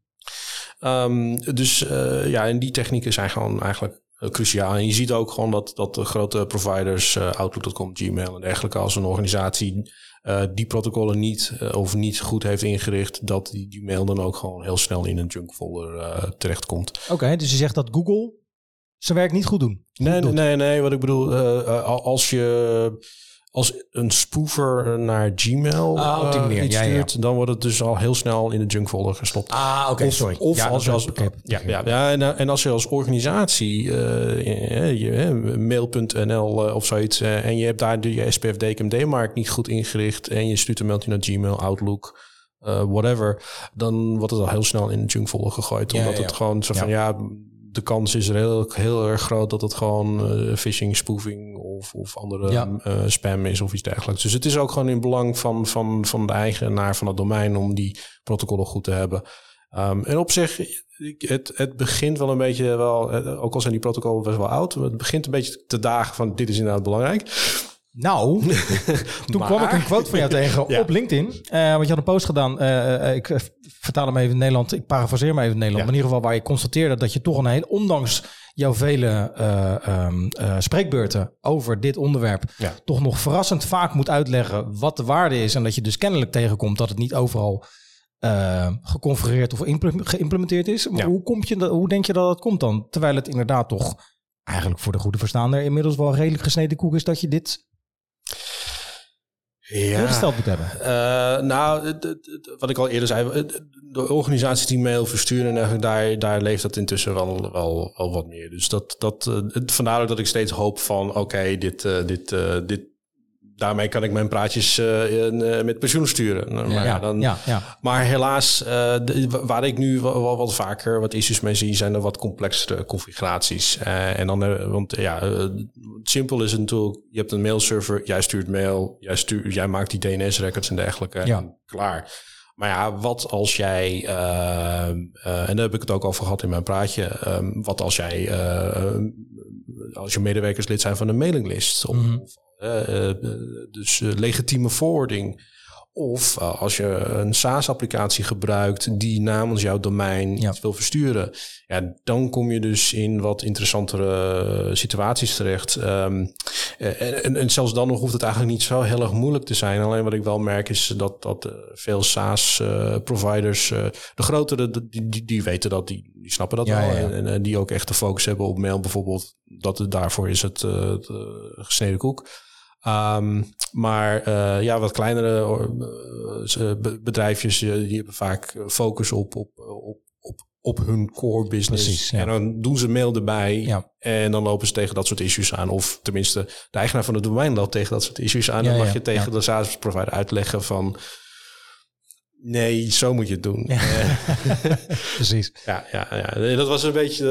Um, dus uh, ja, en die technieken zijn gewoon eigenlijk eh, cruciaal. En je ziet ook gewoon dat, dat de grote providers, eh, Outlook.com, Gmail en dergelijke, als een organisatie eh, die protocollen niet eh, of niet goed heeft ingericht, dat die, die mail dan ook gewoon heel snel in een junk folder eh, terechtkomt. Oké, dus je zegt dat Google zijn werk niet goed doen. Nee, nee, doet. nee, nee, wat ik bedoel, eh, eh, als je als een spoofer naar Gmail Ah, manier. iets Ja, ja, ja. stuurt, dan wordt het dus al heel snel in de junk folder gestopt. Ah, oké, Of- sorry. Of Ja, als je als, ja, ja, ja, en, en als je als organisatie eh, mail.nl eh, of zoiets en je hebt daar de je SPF DKMD-markt niet goed ingericht en je stuurt een mailtje naar Gmail, Outlook, whatever, dan wordt het al heel snel in de junk folder gegooid. Omdat het gewoon zo van ja, de kans is er heel, heel erg groot dat het gewoon eh, phishing, spoofing of, of andere Ja. eh, spam is of iets dergelijks. Dus het is ook gewoon in belang van, van, van de eigenaar van het domein om die protocollen goed te hebben. Ehm, en op zich, het, het begint wel een beetje, wel, eh, ook al zijn die protocollen best wel oud, het begint een beetje te dagen van dit is inderdaad belangrijk. Nou, toen Maar- kwam ik een quote van jou tegen Ja. op LinkedIn. Eh, want je had een post gedaan. eh, eh, ik vertaal hem even in Nederland. Ik parafraseer hem even in Nederland. Ja. Maar in ieder geval waar je constateerde dat je toch een heel, ondanks jouw vele eh, spreekbeurten over dit onderwerp, Ja. toch nog verrassend vaak moet uitleggen wat de waarde is. En dat je dus kennelijk tegenkomt dat het niet overal geconfigureerd of geïmplementeerd is. Maar hoe, komt je, dat- hoe denk je dat dat komt dan? Terwijl het inderdaad toch eigenlijk voor de goede verstaander inmiddels wel redelijk gesneden koek is dat je dit moet hebben. Eh, nou, het- het- het- wat ik al eerder zei, de organisaties die mail versturen, en eigenlijk daar, daar leeft dat intussen wel, wel, wel wat meer. Dus dat, dat, eh, vandaar ook dat ik steeds hoop van, oké, dit, eh, dit, dit, daarmee kan ik mijn praatjes eh, in, eh, met pensioen sturen. Nou, maar, ja, dan, ja, ja. maar helaas, eh, de- waar ik nu wel, wel wat vaker wat issues mee zie, zijn er wat complexere configuraties. En dan, want ja, simpel is het natuurlijk, je hebt een mailserver, jij stuurt mail, jij, stuurt, jij maakt die DNS-records en dergelijke. Ja. En klaar. Maar ja, wat als jij, en daar heb ik het ook over gehad in mijn praatje, eh, wat als jij, eh, als je medewerkers lid zijn van een mailinglist, of, Mhm. Dus eh, legitieme forwarding. Of eh, als je een SaaS-applicatie gebruikt die namens jouw domein Ja. iets wil versturen, ja, dan kom je dus in wat interessantere eh, situaties terecht. Ehm, eh, en, en, en zelfs dan nog hoeft het eigenlijk niet zo heel erg moeilijk te zijn. Alleen wat ik wel merk is dat, dat eh, veel SaaS-providers, eh, de grotere, die, die, die weten dat, die, die snappen dat Ja, wel. ja. En, en, eh, die ook echt de focus hebben op mail bijvoorbeeld. Dat het, daarvoor is het, eh, eh, gesneden koek. Ehm, maar eh, ja, wat kleinere eh, be- bedrijfjes, eh, die hebben vaak focus op, op, op, op, op hun core business. Precies, ja. En dan doen ze mail erbij Ja. en dan lopen ze tegen dat soort issues aan. Of tenminste, de eigenaar van het domein loopt tegen dat soort issues aan. Ja, dan mag je tegen de SaaS provider uitleggen van... Nee, zo moet je het doen. Ja, Precies. ja, ja, ja. Dat was een beetje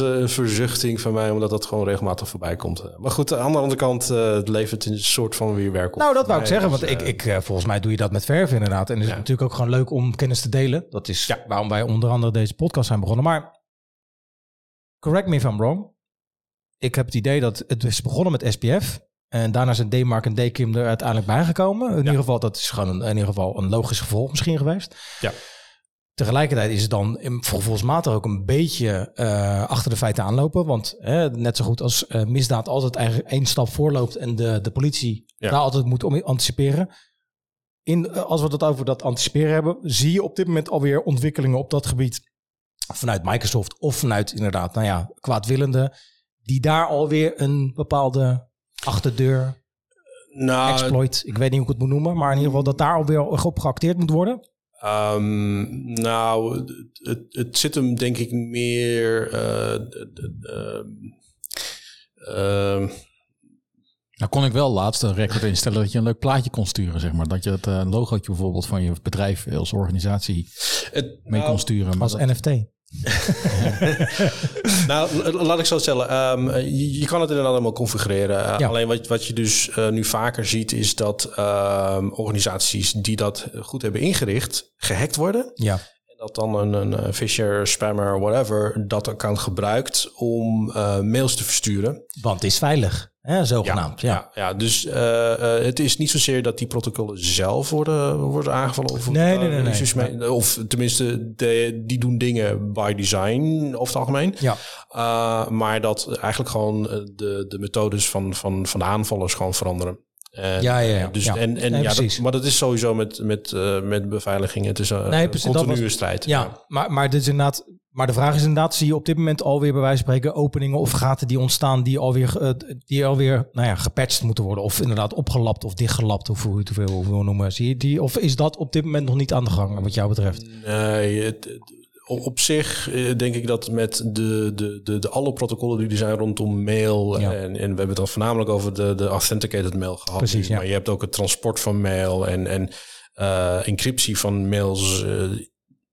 eh, een verzuchting van mij, omdat dat gewoon regelmatig voorbij komt. Maar goed, aan de andere kant het levert een soort van weer werk op. Nou, dat wou ik zeggen, want ik, eh, ik, eh, volgens mij doe je dat met verven inderdaad. En het is Ja. natuurlijk ook gewoon leuk om kennis te delen. Dat is Ja. waarom wij onder andere deze podcast zijn begonnen. Maar correct me if I'm wrong. Ik heb het idee dat het is begonnen met SPF. En daarna zijn D-Mark en D-Kim er uiteindelijk bijgekomen. In ieder geval, dat is gewoon een, in ieder geval een logisch gevolg misschien geweest. Ja. Tegelijkertijd is het dan gevoelsmatig ook een beetje eh, achter de feiten aanlopen. Want hè, net zo goed als eh, misdaad altijd eigenlijk één stap voorloopt en de, de politie Ja. daar altijd moet om anticiperen. In, eh, als we het over dat anticiperen hebben, zie je op dit moment alweer ontwikkelingen op dat gebied vanuit Microsoft of vanuit inderdaad, nou ja, kwaadwillenden, die daar alweer een bepaalde achterdeur nou, exploit, ik weet niet hoe ik het moet noemen, maar in ieder geval dat daar alweer op geacteerd moet worden. Ehm, nou, het, het, het zit hem denk ik meer. eh, ehm, ehm, Nou kon ik wel laatst een record instellen dat je een leuk plaatje kon sturen, zeg maar. Dat je het eh, logootje bijvoorbeeld van je bedrijf als organisatie het, mee nou, kon sturen. Maar Als dat- NFT. Nou, la- laat ik zo stellen. Ehm, je, je kan het inderdaad allemaal configureren. Eh, Ja. Alleen wat, wat je dus eh, nu vaker ziet, is dat ehm, organisaties die dat goed hebben ingericht, gehackt worden. Ja. En dat dan een, een Fisher, spammer, whatever, dat account gebruikt om eh, mails te versturen. Want het is veilig. Hè, zogenaamd. Ja, Ja, ja, dus eh, eh, het is niet zozeer dat die protocollen zelf worden, worden aangevallen. Of, Nee, nee, nee, nee. mee- of tenminste, de, die doen dingen by design over het algemeen. Ja. Uh, maar dat eigenlijk gewoon eh, de, de methodes van, van, van de aanvallers gewoon veranderen. En, Ja, ja, ja. Dus, Ja. En, en Nee, ja, dat, maar dat is sowieso met, met, eh, met beveiliging. Het is een Nee, precies, continue was- strijd. Ja, maar, maar, dit is inderdaad, maar de vraag is inderdaad, zie je op dit moment alweer bij wijze van spreken openingen of gaten die ontstaan die alweer, eh, die alweer nou ja, gepatcht moeten worden of inderdaad opgelapt of dichtgelapt of hoe je het wil, wil noemen. Zie je die, of is dat op dit moment nog niet aan de gang wat jou betreft? Nee, het, het- op zich eh, denk ik dat met de, de, de, de alle protocollen die er zijn rondom mail... Ja. En, en we hebben het al voornamelijk over de, de authenticated mail gehad. Precies, ja. Maar je hebt ook het transport van mail en, en eh, encryptie van mails...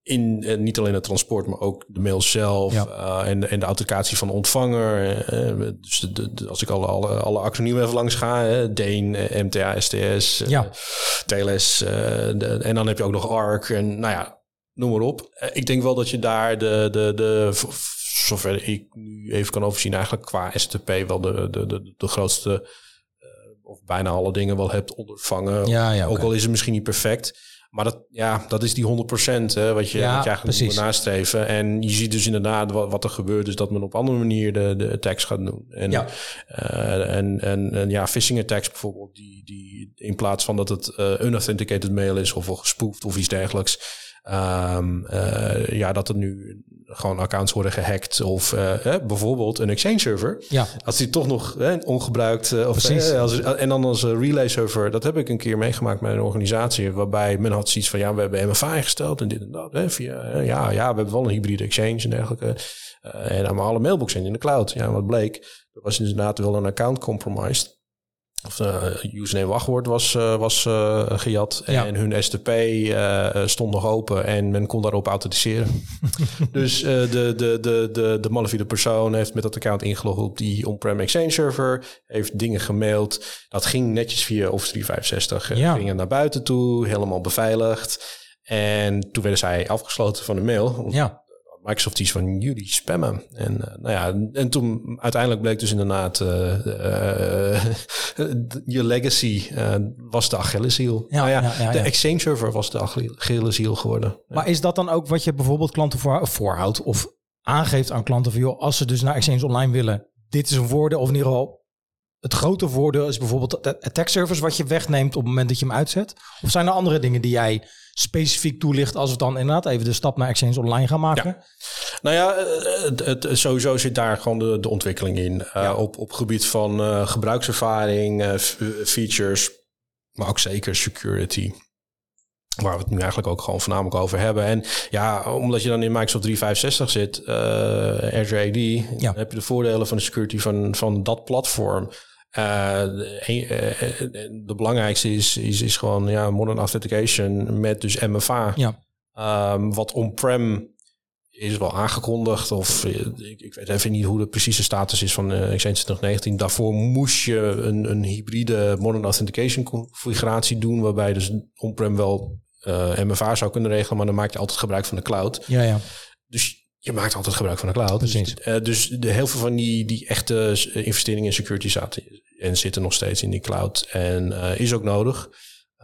in eh, niet alleen het transport, maar ook de mail zelf Ja. eh, en, en de authenticatie van de ontvanger. eh, dus de, als ik alle, alle, alle acroniemen even langs ga, hè, DANE, eh, MTA, STS, Ja. TLS. de- en dan heb je ook nog ARC en nou ja, noem maar op. Ik denk wel dat je daar de, de, de zover ik nu even kan overzien, eigenlijk qua STP wel de, de, de, de grootste of bijna alle dingen wel hebt ondervangen. Ja, ja, Ook al is het misschien niet perfect. Maar dat, ja, dat is die 100% hè, wat, je, Ja, wat je eigenlijk moet nastreven. En je ziet dus inderdaad wat, wat er gebeurt. Dus dat men op andere manier de, de attacks gaat doen. En, Ja. eh, en, en, en ja, phishing attacks bijvoorbeeld. Die, die in plaats van dat het eh unauthenticated mail is of wel gespoofd of iets dergelijks. Ehm, eh, ja, dat er nu gewoon accounts worden gehackt. Of eh, eh, bijvoorbeeld een Exchange server. Ja, Als die toch nog ongebruikt eh, of eh, als, en dan als relay server, dat heb ik een keer meegemaakt met een organisatie waarbij men had zoiets van ja, we hebben MFA ingesteld en dit en dat. Hè, via, ja, ja, we hebben wel een hybride exchange en dergelijke. En maar alle mailboxen in de cloud. Ja, wat bleek, er was inderdaad wel een account compromised. Of de username wachtwoord was, eh, was eh, gejat. Ja. En hun STP eh, stond nog open en men kon daarop authenticeren. dus eh, de, de, de, de, de malafide persoon heeft met dat account ingelogd op die on-prem Exchange server. Heeft dingen gemaild. Dat ging netjes via Office 365. eh, Ja. Gingen naar buiten toe, helemaal beveiligd. En toen werden zij afgesloten van de mail. Ja. Microsoft iets van jullie spammen. En, eh, nou ja, en toen uiteindelijk bleek dus inderdaad eh, eh, je legacy was de Achilleshiel. Ja, Nou ja, ja, ja, de. Exchange server was de Achille- Achilleshiel geworden. Maar is dat dan ook wat je bijvoorbeeld klanten voor, voorhoudt of aangeeft aan klanten van joh, als ze dus naar Exchange Online willen, dit is een voordeel of in ieder geval het grote voordeel is bijvoorbeeld de attack service wat je wegneemt op het moment dat je hem uitzet? Of zijn er andere dingen die jij specifiek toelicht als we dan inderdaad even de stap naar Exchange Online gaan maken? Nou ja, eh, het, het, sowieso zit daar gewoon de, de ontwikkeling in. Eh, op, op gebied van eh, gebruikservaring, eh, features, maar ook zeker security. Waar we het nu eigenlijk ook gewoon voornamelijk over hebben. En ja, omdat je dan in Microsoft 365 zit, eh Azure AD, Ja. heb je de voordelen van de security van, van dat platform. Eh, de, belangrijkste is, is, is gewoon ja, modern authentication met dus MFA. Ja. Ehm, wat on-prem is wel aangekondigd. Of ik, ik weet even niet hoe de precieze status is van eh, Exchange 2019. Daarvoor moest je een, een hybride modern authentication configuratie doen. Waarbij dus on-prem wel MFA zou kunnen regelen. Maar dan maak je altijd gebruik van de cloud. Ja, ja. Dus je maakt altijd gebruik van de cloud. Precies. Dus, eh, dus de, heel veel van die, die echte investeringen in security zaten en zitten nog steeds in die cloud. En eh, is ook nodig.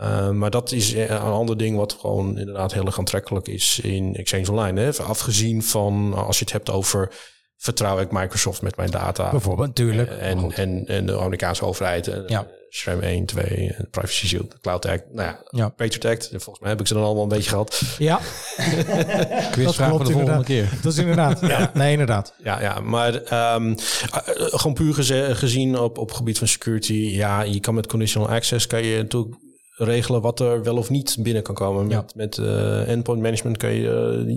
Uh, maar dat is een ander ding wat gewoon inderdaad heel erg aantrekkelijk is in Exchange Online. Hè? Afgezien van als je het hebt over vertrouw ik Microsoft met mijn data. Bijvoorbeeld, natuurlijk. En, en, en de Amerikaanse overheid. Ja. SRAM 1, 2, en Privacy Shield, Cloud Act. Nou ja, Ja. Patriot Act. Volgens mij heb ik ze dan allemaal een beetje gehad. Ja, Quizvraag voor de volgende keer. Dat is inderdaad. ja. Nee, inderdaad. Ja, ja maar ehm, eh, gewoon puur geze- gezien op, op gebied van security. Ja, je kan met conditional access kan je natuurlijk regelen wat er wel of niet binnen kan komen. Ja. Met, met eh, endpoint management kan je eh,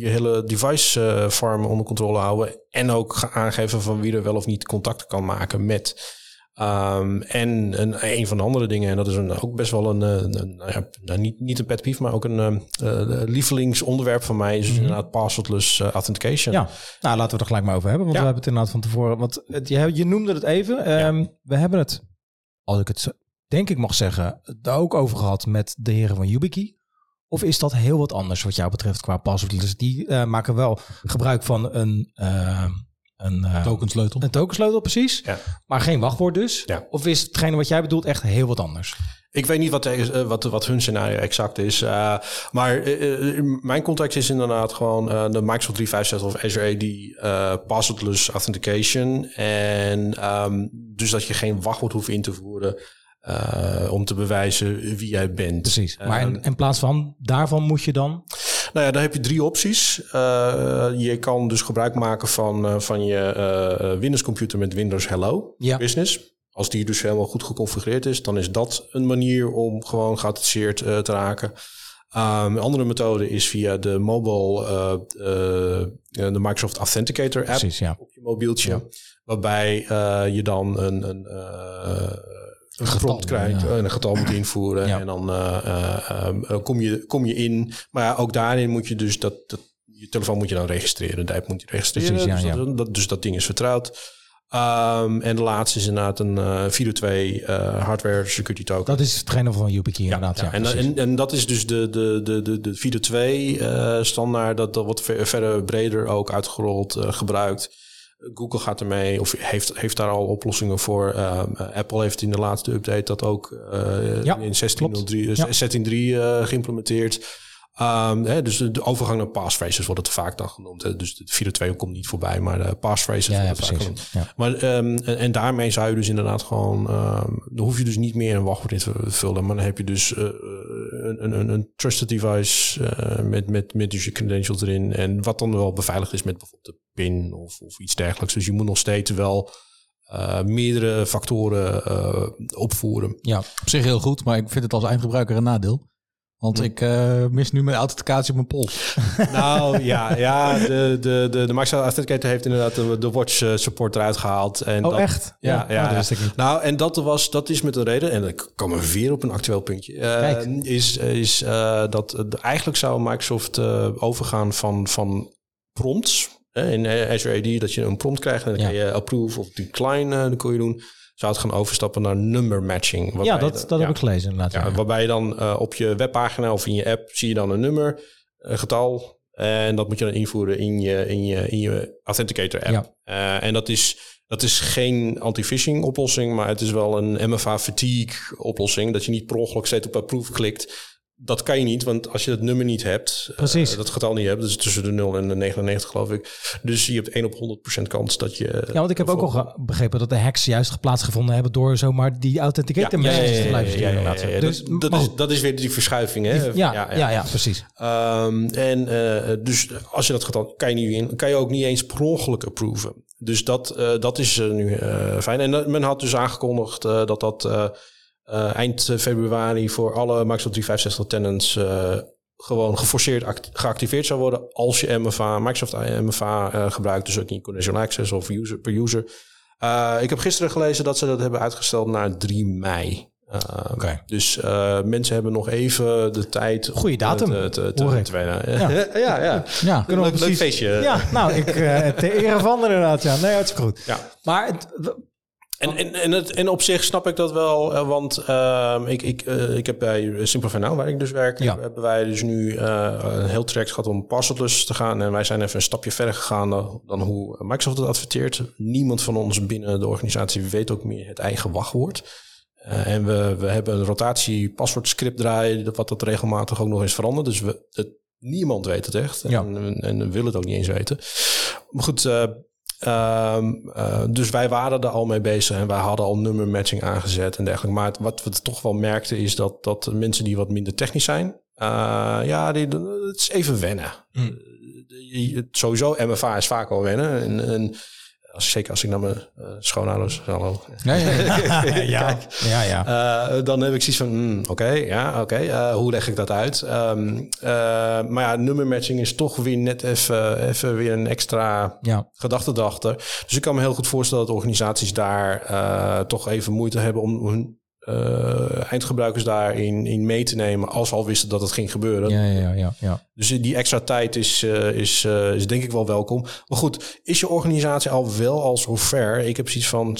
je- hele device farm onder controle houden. En ook aangeven van wie er wel of niet contact kan maken met. Ehm, en een, een van de andere dingen, en dat is een, ook best wel een, eh, een nou ja, nou, niet, niet een pet peeve, maar ook een eh, eh, lievelingsonderwerp van mij, is dus inderdaad passwordless eh, authentication. Ja, nou laten we er gelijk maar over hebben. Want Ja. we hebben het inderdaad van tevoren. Want het, je, je noemde het even. Ehm, We hebben het, als ik het denk ik mag zeggen, daar ook over gehad met de heren van YubiKey. Of is dat heel wat anders wat jou betreft qua passwordless? Die maken wel gebruik van een, een, eh, Tokensleutel. een tokensleutel precies, Ja. maar geen wachtwoord dus? Ja. Of is hetgene wat jij bedoelt echt heel wat anders? Ik weet niet wat, de- eh, wat, wat hun scenario exact is. eh, maar eh, eh, mijn context is inderdaad gewoon eh, de Microsoft 365 of Azure AD eh passwordless authentication. En ehm, dus dat je geen wachtwoord hoeft in te voeren eh, om te bewijzen wie jij bent. Precies. Maar Ehm, in, in plaats van daarvan moet je dan... Nou ja, dan heb je drie opties. Eh, je kan dus gebruik maken van, eh, van je eh, Windows computer met Windows Hello Ja. Business. Als die dus helemaal goed geconfigureerd is, dan is dat een manier om gewoon eh, te raken. Um, een andere methode is via de mobile, eh, eh, de Microsoft Authenticator app Precies, ja. op je mobieltje. Waarbij eh, je dan een, een, eh, een prompt krijgt en een getal moet invoeren. Ja. En dan eh, eh, eh, kom, je, kom je in. Maar ja, ook daarin moet je dus dat, dat je telefoon moet je dan registreren. De app moet je registreren. Precies, ja, dus, ja. Dat, dat- dus dat ding is vertrouwd. Ehm, en de laatste is inderdaad een eh 402 eh hardware security token. Dat is hetgene van YubiKey inderdaad. Ja, en, precies. en, en dat is dus de, de, de, de, de 402 eh standaard. Dat, dat wordt ver- verder breder ook uitgerold, eh, gebruikt. Google gaat ermee, of heeft, heeft daar al oplossingen voor. Ehm, eh, Apple heeft in de laatste update dat ook eh, Ja, in 16.03 eh, Ja. 16.3 eh, geïmplementeerd. Ehm, hè, dus de, overgang naar passphrases wordt het vaak dan genoemd. Hè. Dus de 402 komt niet voorbij, maar de passphrases ja, wordt vaak precies. genoemd. Ja. Maar, ehm, en, en daarmee zou je dus inderdaad gewoon... ehm dan hoef je dus niet meer een wachtwoord in te vullen. Maar dan heb je dus eh, een, een, een, trusted device eh, met, met, met dus je credentials erin. En wat dan wel beveiligd is met bijvoorbeeld de PIN of, of iets dergelijks. Dus je moet nog steeds wel eh, meerdere factoren opvoeren. ja. Op zich heel goed, maar ik vind het als eindgebruiker een nadeel. Want ik eh, mis nu mijn authenticatie op mijn pols. Nou ja, ja de, de, de, de Microsoft Authenticator heeft inderdaad de, de watch eh, support eruit gehaald. En Oh, dat, echt? Ja, Ja, ja, oh, dat niet. Nou, en dat, was, dat is met een reden, en ik kom er weer op een actueel puntje, Kijk. is, is dat eigenlijk zou Microsoft overgaan van, van prompts. in Azure AD, dat je een prompt krijgt en dan Ja. kan je approve of decline, dan kon je doen. Zou het gaan overstappen naar number matching. Ja, dat, de- dat ja. heb ik gelezen inderdaad. Ja, Ja, waarbij je dan eh, op je webpagina of in je app zie je dan een nummer, een getal. En dat moet je dan invoeren in je, in je, in je Authenticator app. Ja. Eh, en dat is, dat is geen anti-phishing oplossing, maar het is wel een MFA fatigue oplossing. Dat je niet per ongeluk steeds op approve klikt. Dat kan je niet, want als je dat nummer niet hebt, eh, Precies. dat getal niet hebt, dus tussen de 0 en de 99 geloof ik. Dus je hebt 1 op 100% kans dat je... Ja, want ik heb ook al begrepen dat de hacks juist plaatsgevonden hebben door zomaar die authenticator ja, ja, messages ja, te ja, blijven ja, sturen. ja. Dus, Dat, is, dat is weer die verschuiving, hè? ja, ja, ja, precies. Ehm, en eh, dus als je dat getal kan je niet in, kan je ook niet eens per ongeluk approven. Dus dat, eh, dat is nu fijn. En men had dus aangekondigd dat dat eh, eind februari voor alle Microsoft 365 tenants eh, gewoon geforceerd act- geactiveerd zou worden als je MFA, Microsoft MFA eh, gebruikt, dus ook niet conditional access of user per user. Eh, ik heb gisteren gelezen dat ze dat hebben uitgesteld naar 3 mei. Eh, Oké. Dus eh, mensen hebben nog even de tijd. om Goeie datum, Te, te, te, te. Ja, ja. ja. Ja, Kunnen we leuk, feestje. Ja, nou, ik, eh ter ere van inderdaad. Ja, nee, hartstikke goed. Ja. Maar het, En, en, en, het, en op zich snap ik dat wel, eh, want ehm, ik, ik, eh, ik heb bij Simplify Now, waar ik dus werk, Ja. hebben wij dus nu eh, een heel traject gehad om passwordless te gaan. En wij zijn even een stapje verder gegaan dan, hoe Microsoft het adverteert. Niemand van ons binnen de organisatie weet ook meer het eigen wachtwoord. En we, we hebben een rotatie paswoordscript draaien, wat dat regelmatig ook nog eens verandert. Dus we, het, niemand weet het echt. Ja. En, en, willen het ook niet eens weten. Maar goed, ehm, eh, dus wij waren er al mee bezig en wij hadden al nummer matching aangezet en dergelijke. Maar het- wat we toch wel merkten is dat, dat mensen die wat minder technisch zijn, eh, ja, die, het is even wennen. Hm. Eh, je- sowieso, MFA is vaak al wennen. En, en als, zeker als ik naar mijn eh, schoonouders, hallo, Ja, ja, ja. ja, ja, ja. eh, dan heb ik zoiets van, hmm, oké, ja, oké, eh, hoe leg ik dat uit? Ehm, eh, maar ja, nummermatching is toch weer net even, even weer een extra ja. gedachte erachter. Dus ik kan me heel goed voorstellen dat organisaties daar toch even moeite hebben om hun eh, eindgebruikers daarin in mee te nemen, als al wisten dat het ging gebeuren. Ja, ja, ja, ja. Dus die extra tijd is, eh, is, eh, is denk ik wel welkom. Maar goed, is je organisatie al wel al zo ver? Ik heb zoiets van,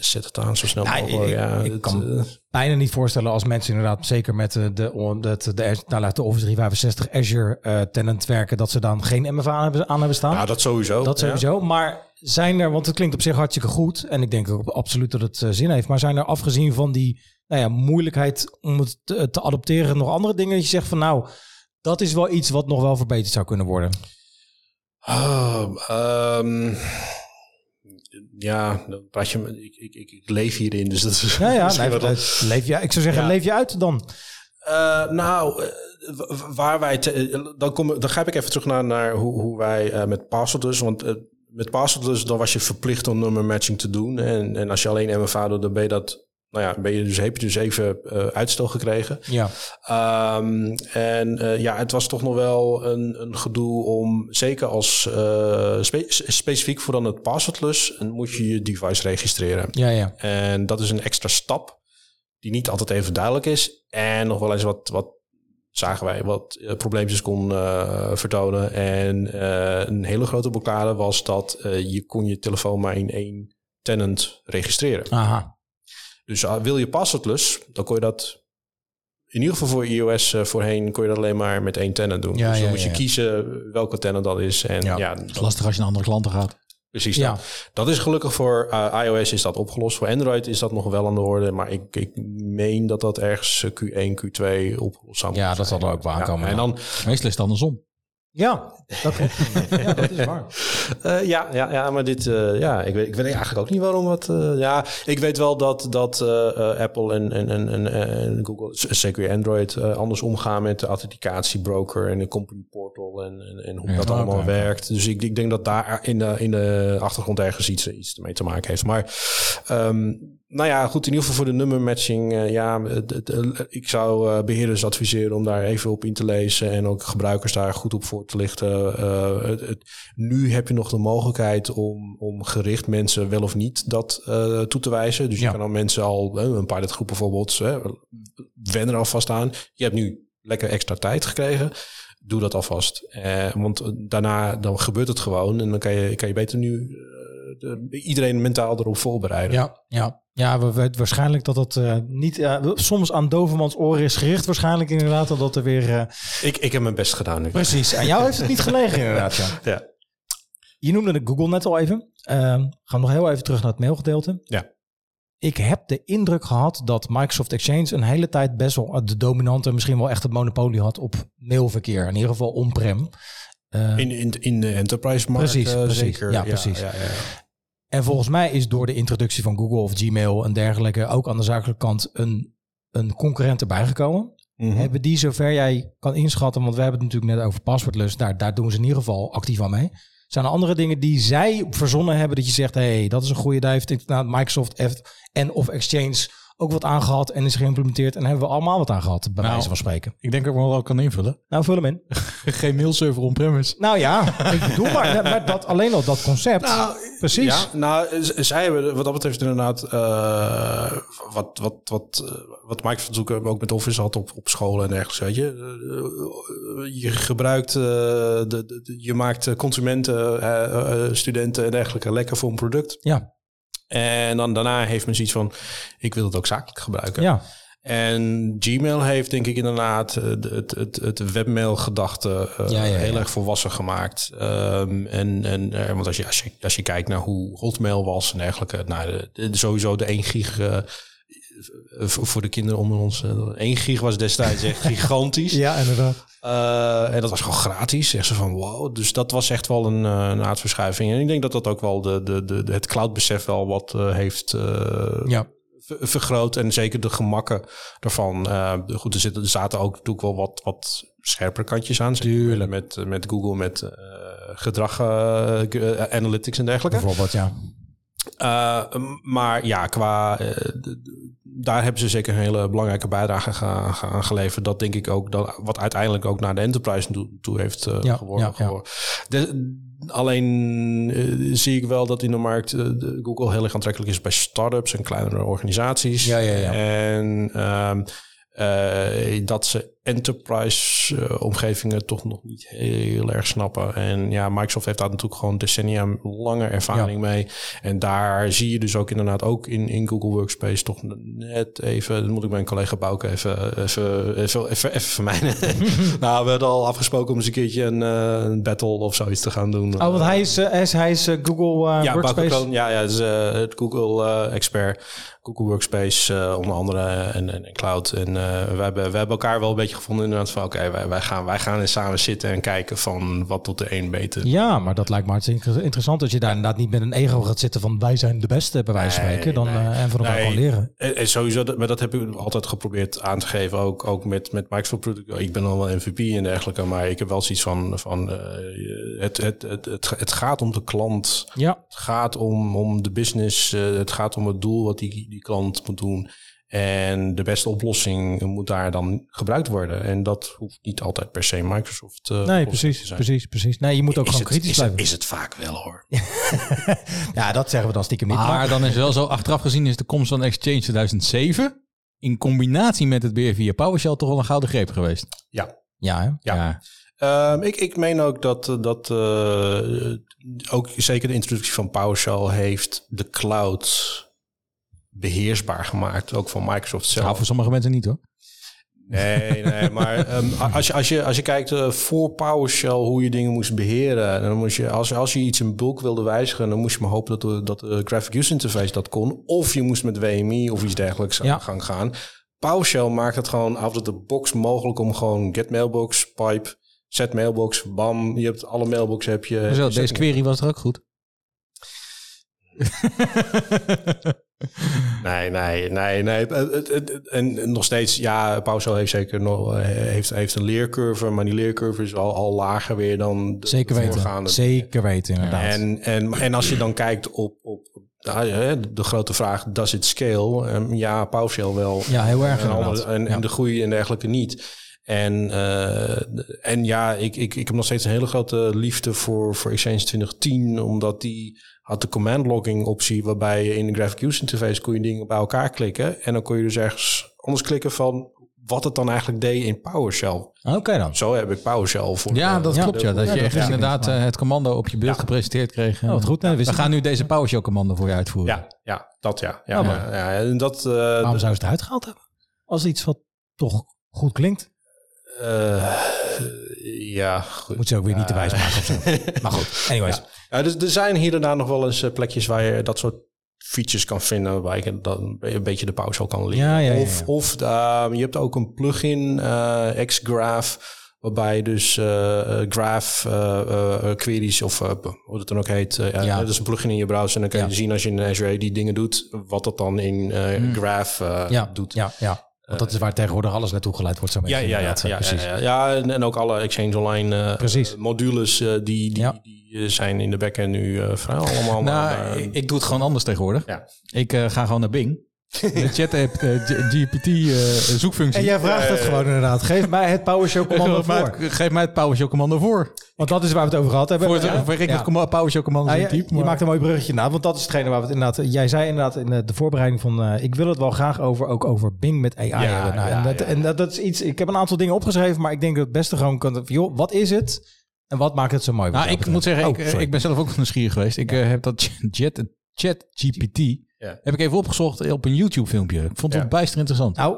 zet het aan zo snel Ja, mogelijk. ik- ja, ik het, kan- Bijna niet voorstellen als mensen inderdaad, zeker met de, de, de, de, nou, laat de Office 365 Azure tenant werken, dat ze dan geen MFA aan hebben, aan hebben staan. Ja, dat sowieso. dat ja. sowieso. Maar zijn er, want het klinkt op zich hartstikke goed. En ik denk ook absoluut dat het eh, zin heeft. Maar zijn er afgezien van die nou ja, moeilijkheid om het te, te adopteren nog andere dingen dat je zegt van nou, dat is wel iets wat nog wel verbeterd zou kunnen worden? Oh, ehm, ja, praat je. me- Ik, ik, ik, ik leef hierin, dus dat is. Ja, ja, wel- dat- leef je, ik zou zeggen, Ja. leef je uit dan. Eh, nou, eh, waar wij. te- dan, kom, dan grijp ik even terug naar, naar hoe, hoe wij met passwordless. Want eh, met passwordless dan was je verplicht om nummer matching te doen. En, en als je alleen MFA doet, dan ben je dat. Nou ja, ben je dus, heb je dus even eh, uitstel gekregen. Ja. Ehm, en eh, ja, het was toch nog wel een, een gedoe om, zeker als eh, spe- specifiek voor dan het passwordless, moet je je device registreren. Ja, ja. En dat is een extra stap die niet altijd even duidelijk is. En nog wel eens wat, wat zagen wij, wat eh, probleempjes kon eh, vertonen. En eh, een hele grote blokkade was dat je kon je telefoon maar in één tenant registreren. Aha. Dus uh, wil je passwordless, dan kon je dat in ieder geval voor iOS voorheen kon je dat alleen maar met één tenant doen. Ja, dus dan ja, moet je kiezen welke tenant dat is. En Ja, Het is lastig als je naar andere klanten gaat. Precies. Ja. Dat. dat is gelukkig voor uh, iOS is dat opgelost. Voor Android is dat nog wel aan de orde. Maar ik, ik meen dat dat ergens eh, Q1, Q2 opgelost zou Ja, dat zal er ook wel aankomen, en dan, Meestal is het andersom. Ja, dat klopt. ja, dat is waar. Eh, ja, ja, ja, maar dit, eh, ja, ik weet, ik weet eigenlijk ook niet waarom het. eh, ja, ik weet wel dat, dat eh, eh, Apple en, en, en, en, en Google, zeker Android, anders omgaan met de authenticatiebroker en de company portal en, en, en hoe Ja, dat allemaal werkt. Dus ik, ik denk dat daar in de, in de achtergrond ergens iets, iets mee te maken heeft. Maar ehm, nou ja, goed, in ieder geval voor de nummermatching. eh ja, het- ik zou eh, beheerders adviseren om daar even op in te lezen en ook gebruikers daar goed op voor te lichten. Eh, het, het- nu heb je nog de mogelijkheid om, om gericht mensen wel of niet dat eh, toe te wijzen. Dus je Ja. kan dan mensen al, eh, een pilotgroep bijvoorbeeld, eh, wen er alvast aan. Je hebt nu lekker extra tijd gekregen. Doe dat alvast. Eh, want daarna dan gebeurt het gewoon. En dan kan je, kan je beter nu eh, de- iedereen mentaal erop voorbereiden. Ja, ja. Ja, we weten waarschijnlijk dat dat eh, niet eh, soms aan dovermans oren is gericht. Waarschijnlijk inderdaad dat er weer... eh, Ik, ik heb mijn best gedaan nu. precies, aan jou heeft het niet gelegen inderdaad. Ja. Ja. Je noemde de Google net al even. Ehm, gaan we nog heel even terug naar het mailgedeelte. Ja. Ik heb de indruk gehad dat Microsoft Exchange een hele tijd best wel de dominante, misschien wel echt het monopolie had op mailverkeer. In ieder geval on-prem. Eh, In, in, in de enterprise markt Precies, precies. zeker. Ja, precies. Ja. En volgens mij is door de introductie van Google of Gmail en dergelijke ook aan de zakelijke kant een, een concurrent erbij gekomen. Mhm. Hebben die, zover jij kan inschatten, want we hebben het natuurlijk net over passwordless, daar, daar doen ze in ieder geval actief aan mee. Zijn er andere dingen die zij verzonnen hebben dat je zegt, hé, hey, dat is een goede, daar heeft Microsoft en of Exchange ook wat aangehad en is geïmplementeerd en hebben we allemaal wat aan gehad, bij Nou. wijze van spreken. Ik denk dat ik me wel kan invullen. Nou, vul hem in. Geen mailserver on-premise. Nou ja, ik bedoel maar, maar dat, alleen al dat concept. precies. Ja, nou, zij hebben wat dat betreft inderdaad eh, wat, wat, wat, eh, wat Microsoft ook, ook met Office had op, op scholen en dergelijke. Weet je, Eh, je gebruikt, eh, de, de, de- je maakt consumenten, studenten en dergelijke lekker voor een product. Ja, En dan daarna heeft men zoiets van, ik wil het ook zakelijk gebruiken. ja. En Gmail heeft denk ik inderdaad eh, het, het, het webmail-gedachte eh, Ja, ja, heel erg volwassen gemaakt. Ehm, en, en, eh, want als je, als, je, als je kijkt naar hoe Hotmail was en dergelijke, nou, de, de- sowieso de 1 gig voor voor de kinderen onder ons. eh, 1 gig was destijds echt gigantisch. Ja, inderdaad. Eh, en dat was gewoon gratis. Zeg ze van wow. Dus dat was echt wel een, eh, een aardverschuiving. En ik denk dat dat ook wel de, de, de, het cloudbesef wel wat eh, heeft eh, Ja. vergroot. En zeker de gemakken daarvan. Eh, goed, er, zitten, er zaten ook natuurlijk wel wat, wat scherpere kantjes aan. Tuurlijk. Met, met Google, met eh, gedrag, eh, eh, analytics en dergelijke. Bijvoorbeeld, ja. Maar ja, qua daar hebben ze zeker een hele belangrijke bijdrage aan geleverd. Dat denk ik ook dat wat uiteindelijk ook naar de enterprise toe, heeft uh, Ja, geworden. ja, ja. geworden. De- alleen uh, zie ik wel dat in de markt uh, de Google heel erg aantrekkelijk is bij startups en kleinere organisaties. Ja, ja, ja. En um, uh, dat ze enterprise eh, omgevingen toch nog niet heel erg snappen. En ja, Microsoft heeft daar natuurlijk gewoon decennia lange ervaring mee. En daar zie je dus ook inderdaad ook in, in Google Workspace toch net even, dan moet ik mijn collega Bouke even, even, even, even, even vermijnen. nou, we hadden al afgesproken om eens een keertje een, eh, een battle of zoiets te gaan doen. Oh, want hij is, eh, hij is, hij is eh, Google ja, Workspace. Bouke ja, ja, dus, eh, het Google eh, expert, Google Workspace onder andere en, en, en cloud. En we, hebben, we hebben elkaar wel een beetje gevonden inderdaad van oké, wij, wij, gaan, wij gaan eens samen zitten en kijken van wat tot de een beter. Ja, maar dat lijkt me hartstikke inter- interessant. Als je daar inderdaad niet met een ego gaat zitten van wij zijn de beste, bij wijze van spreken. Dan, nee. eh, en van elkaar Nee. leren. En, en sowieso, dat, maar dat heb ik altijd geprobeerd aan te geven, ook, ook met, met Microsoft. Ik ben al wel MVP en dergelijke, maar ik heb wel zoiets van, van eh, het, het, het, het, het gaat om de klant. Ja, Het gaat om, om de business, eh, het gaat om het doel wat die, die klant moet doen. En de beste oplossing moet daar dan gebruikt worden. En dat hoeft niet altijd per se Microsoft eh, nee, precies, te zijn. precies, precies. Nee, je moet ook Is gewoon het, kritisch is, blijven. het, is het vaak wel hoor. ja, dat zeggen we dan stiekem niet. Maar Maar, dan is wel zo, achteraf gezien is de komst van Exchange 2007... in combinatie met het beheer via PowerShell toch wel een gouden greep geweest. Ja. ja, hè? Ja. Ehm, ik, ik meen ook dat, eh, dat eh, ook zeker de introductie van PowerShell heeft de cloud beheersbaar gemaakt. Ook van Microsoft zelf. Nou, voor sommige mensen niet hoor. Nee, nee, maar ehm, als, je, als, je, als je kijkt eh, voor PowerShell hoe je dingen moest beheren, dan moest je, als, als je iets in bulk wilde wijzigen, dan moest je maar hopen dat de, dat de Graphic User Interface dat kon. Of je moest met WMI of iets dergelijks aan Ja. de gang gaan. PowerShell maakt het gewoon out of the box mogelijk om gewoon get mailbox, pipe, set mailbox, bam. Je hebt alle mailbox heb je. Zo, deze query was er ook goed. Nee, nee, nee, nee. En nog steeds, ja, PowerShell heeft zeker nog eh, heeft, heeft een leercurve, maar die leercurve is al, al lager weer dan de Zeker weten. voorgaande. Zeker weten, inderdaad. En, en, en als je dan kijkt op, op de grote vraag, does it scale? Ehm, ja, PowerShell wel. Ja, heel erg En, andere- en, en de groei en dergelijke niet. En, eh, en ja, ik, ik, ik heb nog steeds een hele grote liefde voor, voor Exchange 2010, omdat die had de command logging optie, waarbij je in de graphic user interface kon je dingen bij elkaar klikken. En dan kon je dus ergens anders klikken van wat het dan eigenlijk deed in PowerShell. Oké dan. Zo heb ik PowerShell voor. Ja, de- dat klopt. Ja, dat ja, je dat echt inderdaad maar- eh, het commando op je beeld gepresenteerd kreeg. Oh, wat goed. Nee, We gaan nu deze PowerShell commando voor je uitvoeren. Ja, ja, dat ja. ja, Oh, ja, ja, en dat, eh, Waarom dat- zou ze het eruit gehaald hebben? Als iets wat toch goed klinkt. Eh, ja, goed. Moet ze ook weer niet te wijs maken of zo. Maar goed, anyways. Ja, dus er zijn hier en daar nog wel eens eh, plekjes waar je dat soort features kan vinden, waarbij je dan een beetje de PowerShell kan leren. Ja, ja, ja, Of, of eh, je hebt ook een plugin, eh Xgraph, waarbij je dus eh, graph queries of hoe het dan ook heet. ja. Dat is een plugin in je browser en dan kan je zien als je in Azure die dingen doet, wat dat dan in eh, Graph doet. ja, ja. Want dat is waar tegenwoordig alles naartoe geleid wordt. Zo Ja, ja, ja, ja, precies. ja, ja, en, en ook alle Exchange Online eh, eh, modules eh, die, die, zijn in de backend nu vrij allemaal. Nou, ik, doe het gewoon anders tegenwoordig. Ja. Ik ga gewoon naar Bing. De chat app, GPT eh, zoekfunctie. En jij vraagt het gewoon inderdaad. Geef mij het PowerShell commando voor. geef mij het PowerShell commando voor. Want dat is waar we het over gehad hebben. Voor, het, Ja. voor ik Ja. het comma- PowerShell commando Nou, je, maakt een mooi bruggetje inderdaad, want dat is hetgene waar we het inderdaad... Jij zei inderdaad in de, de voorbereiding van... eh, ik wil het wel graag over, ook over Bing met AI hebben. Nou, ja, en dat, ja. en dat, dat is iets... Ik heb een aantal dingen opgeschreven, maar ik denk dat het beste gewoon kan... Joh, wat is het? En wat maakt het zo mooi? Nou, ik moet zeggen, ik, Oh, sorry. ik ben zelf ook nieuwsgierig geweest. Ik eh, heb dat Jet, Chat GPT Ja. heb ik even opgezocht op een YouTube filmpje. Ik vond het Ja. bijster interessant. Nou,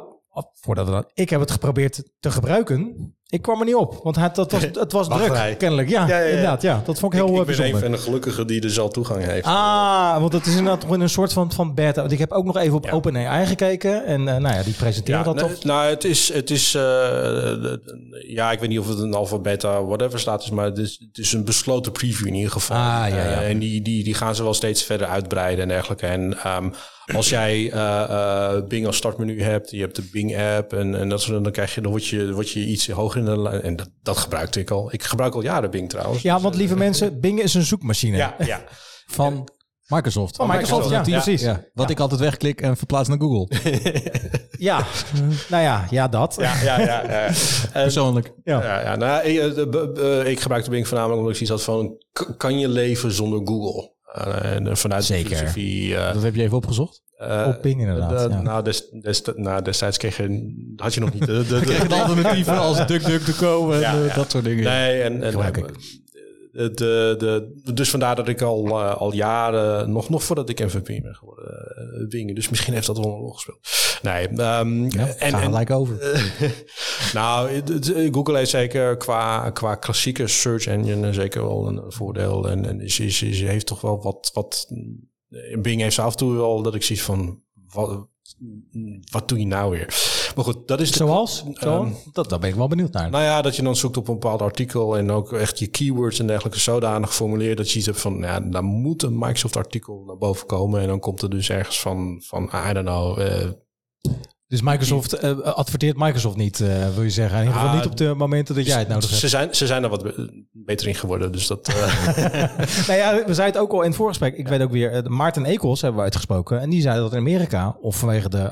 voordat we dat... Ik heb het geprobeerd te gebruiken. Ik kwam er niet op, want het, dat was, het was druk, kennelijk. Ja, Ja, ja, ja. inderdaad. Ja, dat vond ik heel ik, eh, ik ben bijzonder. een van de gelukkigen die dus al toegang heeft. Ah, want het is inderdaad in een soort van, van beta. Want ik heb ook nog even op. OpenAI gekeken. En eh, nou ja, die presenteren dat nou, toch? nou, het is, het is eh, ja, ik weet niet of het een alpha, beta, whatever status, maar het is, het is een besloten preview in ieder geval. Ah, ja, ja. Eh, en die, die, die gaan ze wel steeds verder uitbreiden en dergelijke. En ehm, als jij eh, eh, Bing als startmenu hebt, je hebt de Bing app en, en dat soort, dan krijg je, dan word je, word je iets hoger in En dat, dat gebruikte ik al. Ik gebruik al jaren Bing trouwens. Ja, want eh, lieve mensen, Bing is een zoekmachine. ja, ja. Van Microsoft. Van Microsoft, ja, precies. Ja, wat ik altijd wegklik en verplaats naar Google. Ja. nou ja, ja, dat. Ja, ja, ja. Persoonlijk. Ja. Ja, ja nou, ik, eh, eh, ik gebruik de Bing voornamelijk omdat ik zoiets had van... kan je leven zonder Google? Eh, en vanuit Zeker. de filosofie... eh, Dat heb je even opgezocht. Eh, Op Bing inderdaad, de- ja. nou, des, des, nou, destijds kreeg je, had je nog niet de, de, je alternatieven als DuckDuckGo en Ja, eh, ja. dat soort dingen. Nee, en, en eh, de, de, de, dus vandaar dat ik al, eh, al jaren, nog, nog voordat ik MVP ben geworden, eh, dingen. Dus misschien heeft dat wel een rol gespeeld. Nee, ehm, Ja, en, en, gelijk over. nou, Google heeft zeker qua, qua klassieke search engine zeker wel een voordeel. En, en is, is, is- heeft toch wel wat, wat... Bing heeft af en toe wel dat ik zie van... Wat, wat doe je nou weer? Maar goed, dat is de- Zoals? Zo? Ehm, dat, daar ben ik wel benieuwd naar. nou ja, dat je dan zoekt op een bepaald artikel en ook echt je keywords en dergelijke zodanig formuleert dat je iets hebt van, ja, daar moet een Microsoft artikel naar boven komen en dan komt er dus ergens van, van I don't know, eh, Dus Microsoft eh, adverteert Microsoft niet, eh, wil je zeggen. In ieder geval Ah, niet op de momenten dat jij het nodig hebt. ze zijn, ze zijn er wat be- beter in geworden, dus dat... eh, nou ja, we zeiden het ook al in het voorgesprek. Ik weet ook weer, Maarten Ekels hebben we uitgesproken. En die zei dat in Amerika, of vanwege de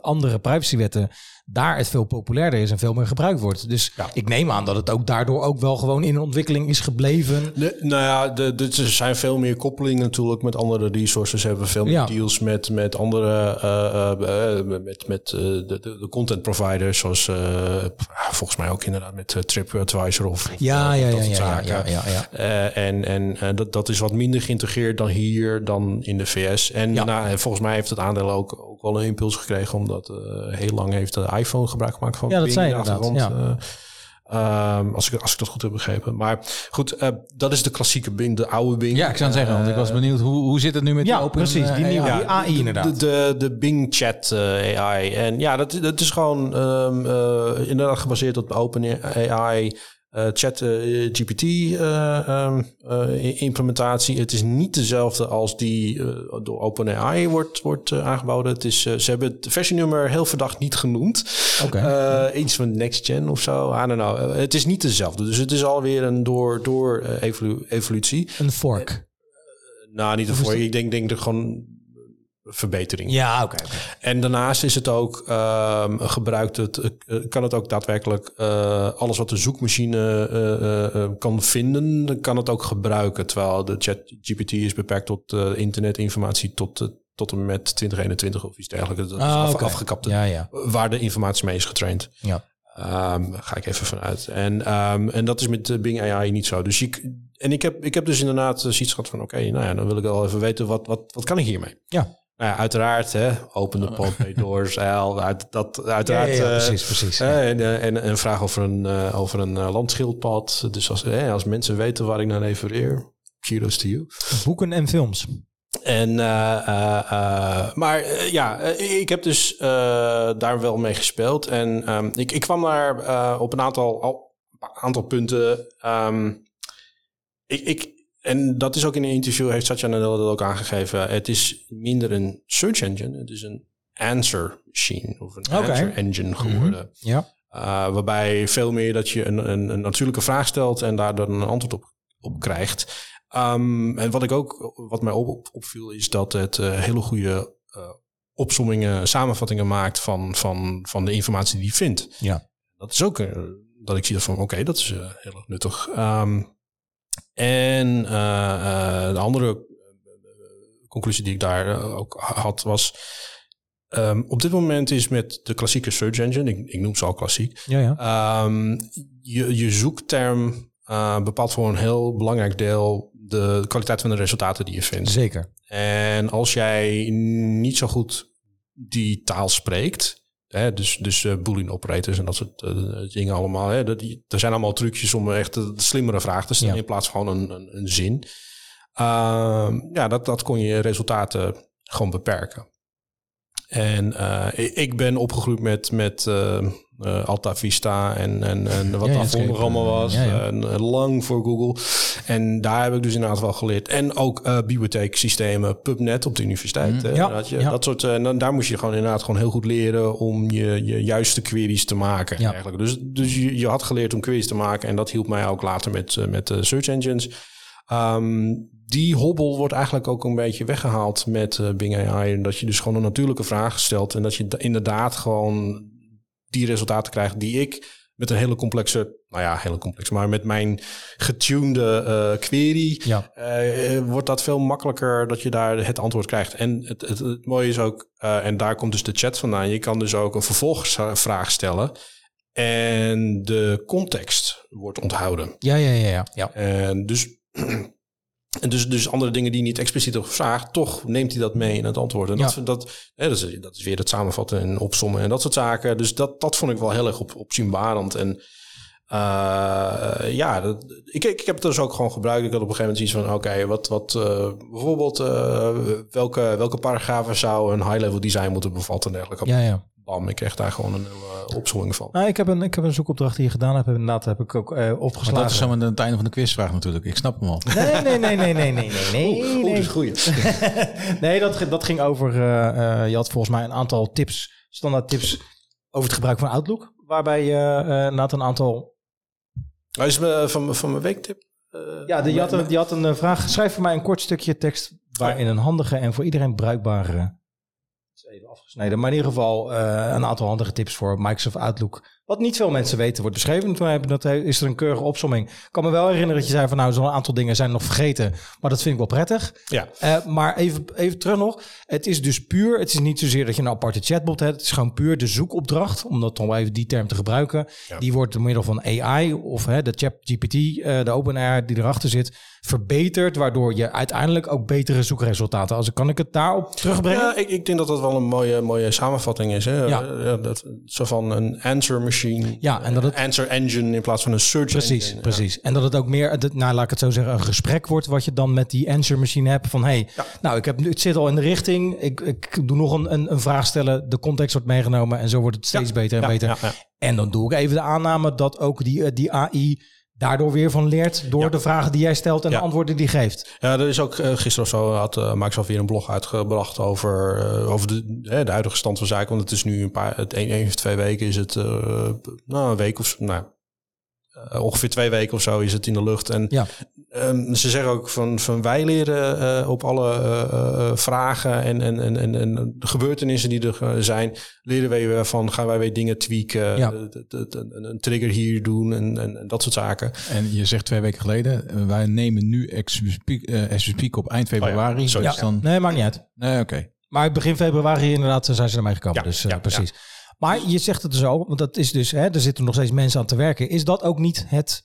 andere privacywetten, daar het veel populairder is en veel meer gebruikt wordt. Dus Ja. ik neem aan dat het ook daardoor ook wel gewoon in ontwikkeling is gebleven. Nou ja, de, de, er zijn veel meer koppelingen natuurlijk met andere resources. Hebben veel meer Ja. deals met, met andere, eh, eh, eh, met, met de, de, content providers. Zoals eh, volgens mij ook inderdaad met TripAdvisor of, Ja, ja, dat ja, soort ja, zaken. ja, ja, ja. En en dat, dat is wat minder geïntegreerd dan hier, dan in de VS. En nou, volgens mij heeft het aandeel ook, ook wel een impuls gekregen, omdat heel lang heeft de iPhone gebruik gemaakt van Ja, dat de inderdaad, achtergrond. Eh, ehm, als, ik, als ik dat goed heb begrepen. Maar goed, eh, dat is de klassieke Bing, de oude Bing. Ja, ik zou zeggen, want ik was benieuwd, hoe, hoe zit het nu met die Ja, open precies. Die eh, nieuwe AI? die AI inderdaad. De, de, de Bing Chat eh, AI. En ja, dat, dat is gewoon ehm, eh, inderdaad gebaseerd op Open AI. Eh, chat eh, GPT eh, ehm, eh, implementatie. Het is niet dezelfde als die door OpenAI wordt, wordt aangeboden. Het is, ze hebben het versienummer heel verdacht niet genoemd. Eh, iets van next gen of zo. I don't know. Het is niet dezelfde. Dus het is alweer een door, door evolu- evolutie. Een fork. Nou, niet ervoor. Ik denk, denk er gewoon verbetering. Ja, oké. En daarnaast is het ook, ehm, gebruikt het, eh, kan het ook daadwerkelijk eh, alles wat de zoekmachine eh, kan vinden, kan het ook gebruiken. Terwijl de chat GPT is beperkt tot internetinformatie tot, tot en met 2021 of iets dergelijks. Dat is Ah, af- oké. afgekapt Ja, ja. waar de informatie mee is getraind. Ja. Ehm, ga ik even vanuit. En, ehm, en dat is met Bing AI niet zo. Dus ik, en ik heb, ik heb dus inderdaad zoiets gehad van... oké, nou ja, dan wil ik wel even weten... wat, wat, wat kan ik hiermee? Ja. Nou ja, uiteraard, hè, open de pot, pay doors, uit, dat, uiteraard. Ja, ja, ja, eh, precies, precies. eh, en, en een vraag over een, eh, over een landschildpad. Dus als, eh, als mensen weten waar ik naar refereer, kudos to you. Boeken en films. En, maar ja, ik heb dus daar wel mee gespeeld. En ehm, ik, ik kwam daar op een aantal, al, aantal punten. ehm, ik, ik, en dat is ook in een interview, heeft Satya Nadella dat ook aangegeven. Het is minder een search engine, het is een answer machine of een. Mhm. answer engine geworden. Ja. Uh, waarbij veel meer dat je een, een, een natuurlijke vraag stelt en daar dan een antwoord op, op krijgt. Um, en wat ik ook, wat mij op, op, opviel, is dat het uh, hele goede uh, opsommingen, samenvattingen maakt van, van, van de informatie die je vindt. Ja. Dat is ook dat ik zie dat van, oké, okay, dat is heel erg nuttig. Um, en uh, de andere conclusie die ik daar ook had was. Um, op dit moment is met de klassieke search engine, ik, ik noem ze al klassiek, ja, ja. Um, je, je zoekterm uh, bepaalt voor een heel belangrijk deel de kwaliteit van de resultaten die je vindt. Zeker. En als jij niet zo goed die taal spreekt, hè, dus, dus uh, boolean operators en dat soort uh, dingen allemaal, hè, dat, die, er zijn allemaal trucjes om echt de, de slimmere vraag te stellen ja. in plaats van gewoon een, een, een zin. ja, dat, dat kon je resultaten gewoon beperken. En ik ben opgegroeid met, met uh, Alta Vista en, en, en wat ja, daarvoor allemaal was. Ja, ja. En, lang voor Google. En daar heb ik dus inderdaad wel geleerd. En ook bibliotheeksystemen, PubNet op de universiteit. Mm, ja, je, Dat soort, en dan, daar moest je gewoon inderdaad gewoon heel goed leren om je, je juiste queries te maken. Eigenlijk. Dus, dus je, je had geleerd om queries te maken. En dat hielp mij ook later met, met search engines. Um, die hobbel wordt eigenlijk ook een beetje weggehaald met Bing AI. En dat je dus gewoon een natuurlijke vraag stelt. En dat je inderdaad gewoon die resultaten krijgt die ik met een hele complexe, nou ja, hele complex, maar met mijn getunede eh, query, Ja. eh, wordt dat veel makkelijker dat je daar het antwoord krijgt. En het, het, het mooie is ook, eh, en daar komt dus de chat vandaan, je kan dus ook een vervolgvraag stellen. En de context wordt onthouden. Ja, ja, ja, ja. ja. En dus, en dus, dus andere dingen die niet expliciet op gevraagd, toch neemt hij dat mee in het antwoord. En dat, Ja. dat, hè, dat, is, dat is weer het samenvatten en opsommen en dat soort zaken. Dus dat, dat vond ik wel heel erg op, opzienbarend. En eh, ja, dat, ik, ik heb het dus ook gewoon gebruikt. Ik had op een gegeven moment iets van, oké, wat, wat eh, bijvoorbeeld eh, welke, welke paragrafen zou een high-level design moeten bevatten en dergelijke. ja, ja. Bam, ik kreeg daar gewoon een hele opzomming van. Nou, ik, heb een, ik heb een zoekopdracht die je gedaan hebt. Inderdaad, heb ik ook eh, Maar opgeslagen. dat is zo aan het einde van de quizvraag natuurlijk. Ik snap hem al. Nee, nee, nee, nee, nee, nee, nee, nee. Oeh, nee. dat, dat ging over. eh, eh, je had volgens mij een aantal tips, standaard tips over het gebruik van Outlook. Waarbij je eh inderdaad een aantal. Nou, is me, van, van mijn weektip. eh, Ja, de, je, had een, je had een eh, vraag. Schrijf voor mij een kort stukje tekst. waarin een handige en voor iedereen bruikbare. Afgesneden. Maar in ieder geval eh, een aantal handige tips voor Microsoft Outlook. Wat niet veel mensen weten wordt beschreven. Toen hebben dat, is er een keurige opsomming. Ik kan me wel herinneren dat je zei van nou, zo'n aantal dingen zijn nog vergeten. Maar dat vind ik wel prettig. Ja. Eh, maar even, even terug nog. Het is dus puur, het is niet zozeer dat je een aparte chatbot hebt. Het is gewoon puur de zoekopdracht, om dat dan wel even die term te gebruiken. Die wordt door middel van AI of hè, de ChatGPT, eh de OpenAI die erachter zit, verbeterd. Waardoor je uiteindelijk ook betere zoekresultaten. Als kan ik het daarop terugbrengen? Ja, ik, ik denk dat dat wel een mooie, mooie samenvatting is. Hè? Ja. Eh, dat, zo van een answer machine. Ja, en dat het- eh, answer engine in plaats van een search Precies, engine. precies. En dat het ook meer, nou laat ik het zo zeggen, een gesprek wordt wat je dan met die answer machine hebt. Van hey, nou ik heb nu, het zit al in de richting. Ik, ik doe nog een, een, een vraag stellen. De context wordt meegenomen en zo wordt het steeds Ja, beter en beter. En dan doe ik even de aanname dat ook die, eh, die AI daardoor weer van leert door Ja. de vragen die jij stelt en Ja. de antwoorden die geeft. Ja, er is ook eh, gisteren of zo had uh, Microsoft weer een blog uitgebracht over, uh, over de, de huidige stand van zaken. Want het is nu een paar, het een, een of twee weken is het, nou een week of zo, nou, ongeveer twee weken of zo is het in de lucht. En ja. um, ze zeggen ook van, van wij leren uh, op alle uh, vragen en, en, en, en, en de gebeurtenissen die er zijn, leren wij van gaan wij weer dingen tweaken, ja. een trigger hier doen en, en, en, dat soort zaken. En je zegt twee weken geleden, wij nemen nu speak op eind februari. Oh ja, ja. dan... Nee, maakt niet uit. Nee, oké. Okay. Maar begin februari inderdaad zijn ze ermee gekomen. Ja, dus uh, ja, precies. Maar je zegt het zo, want dat is dus, hè, er zitten nog steeds mensen aan te werken. Is dat ook niet het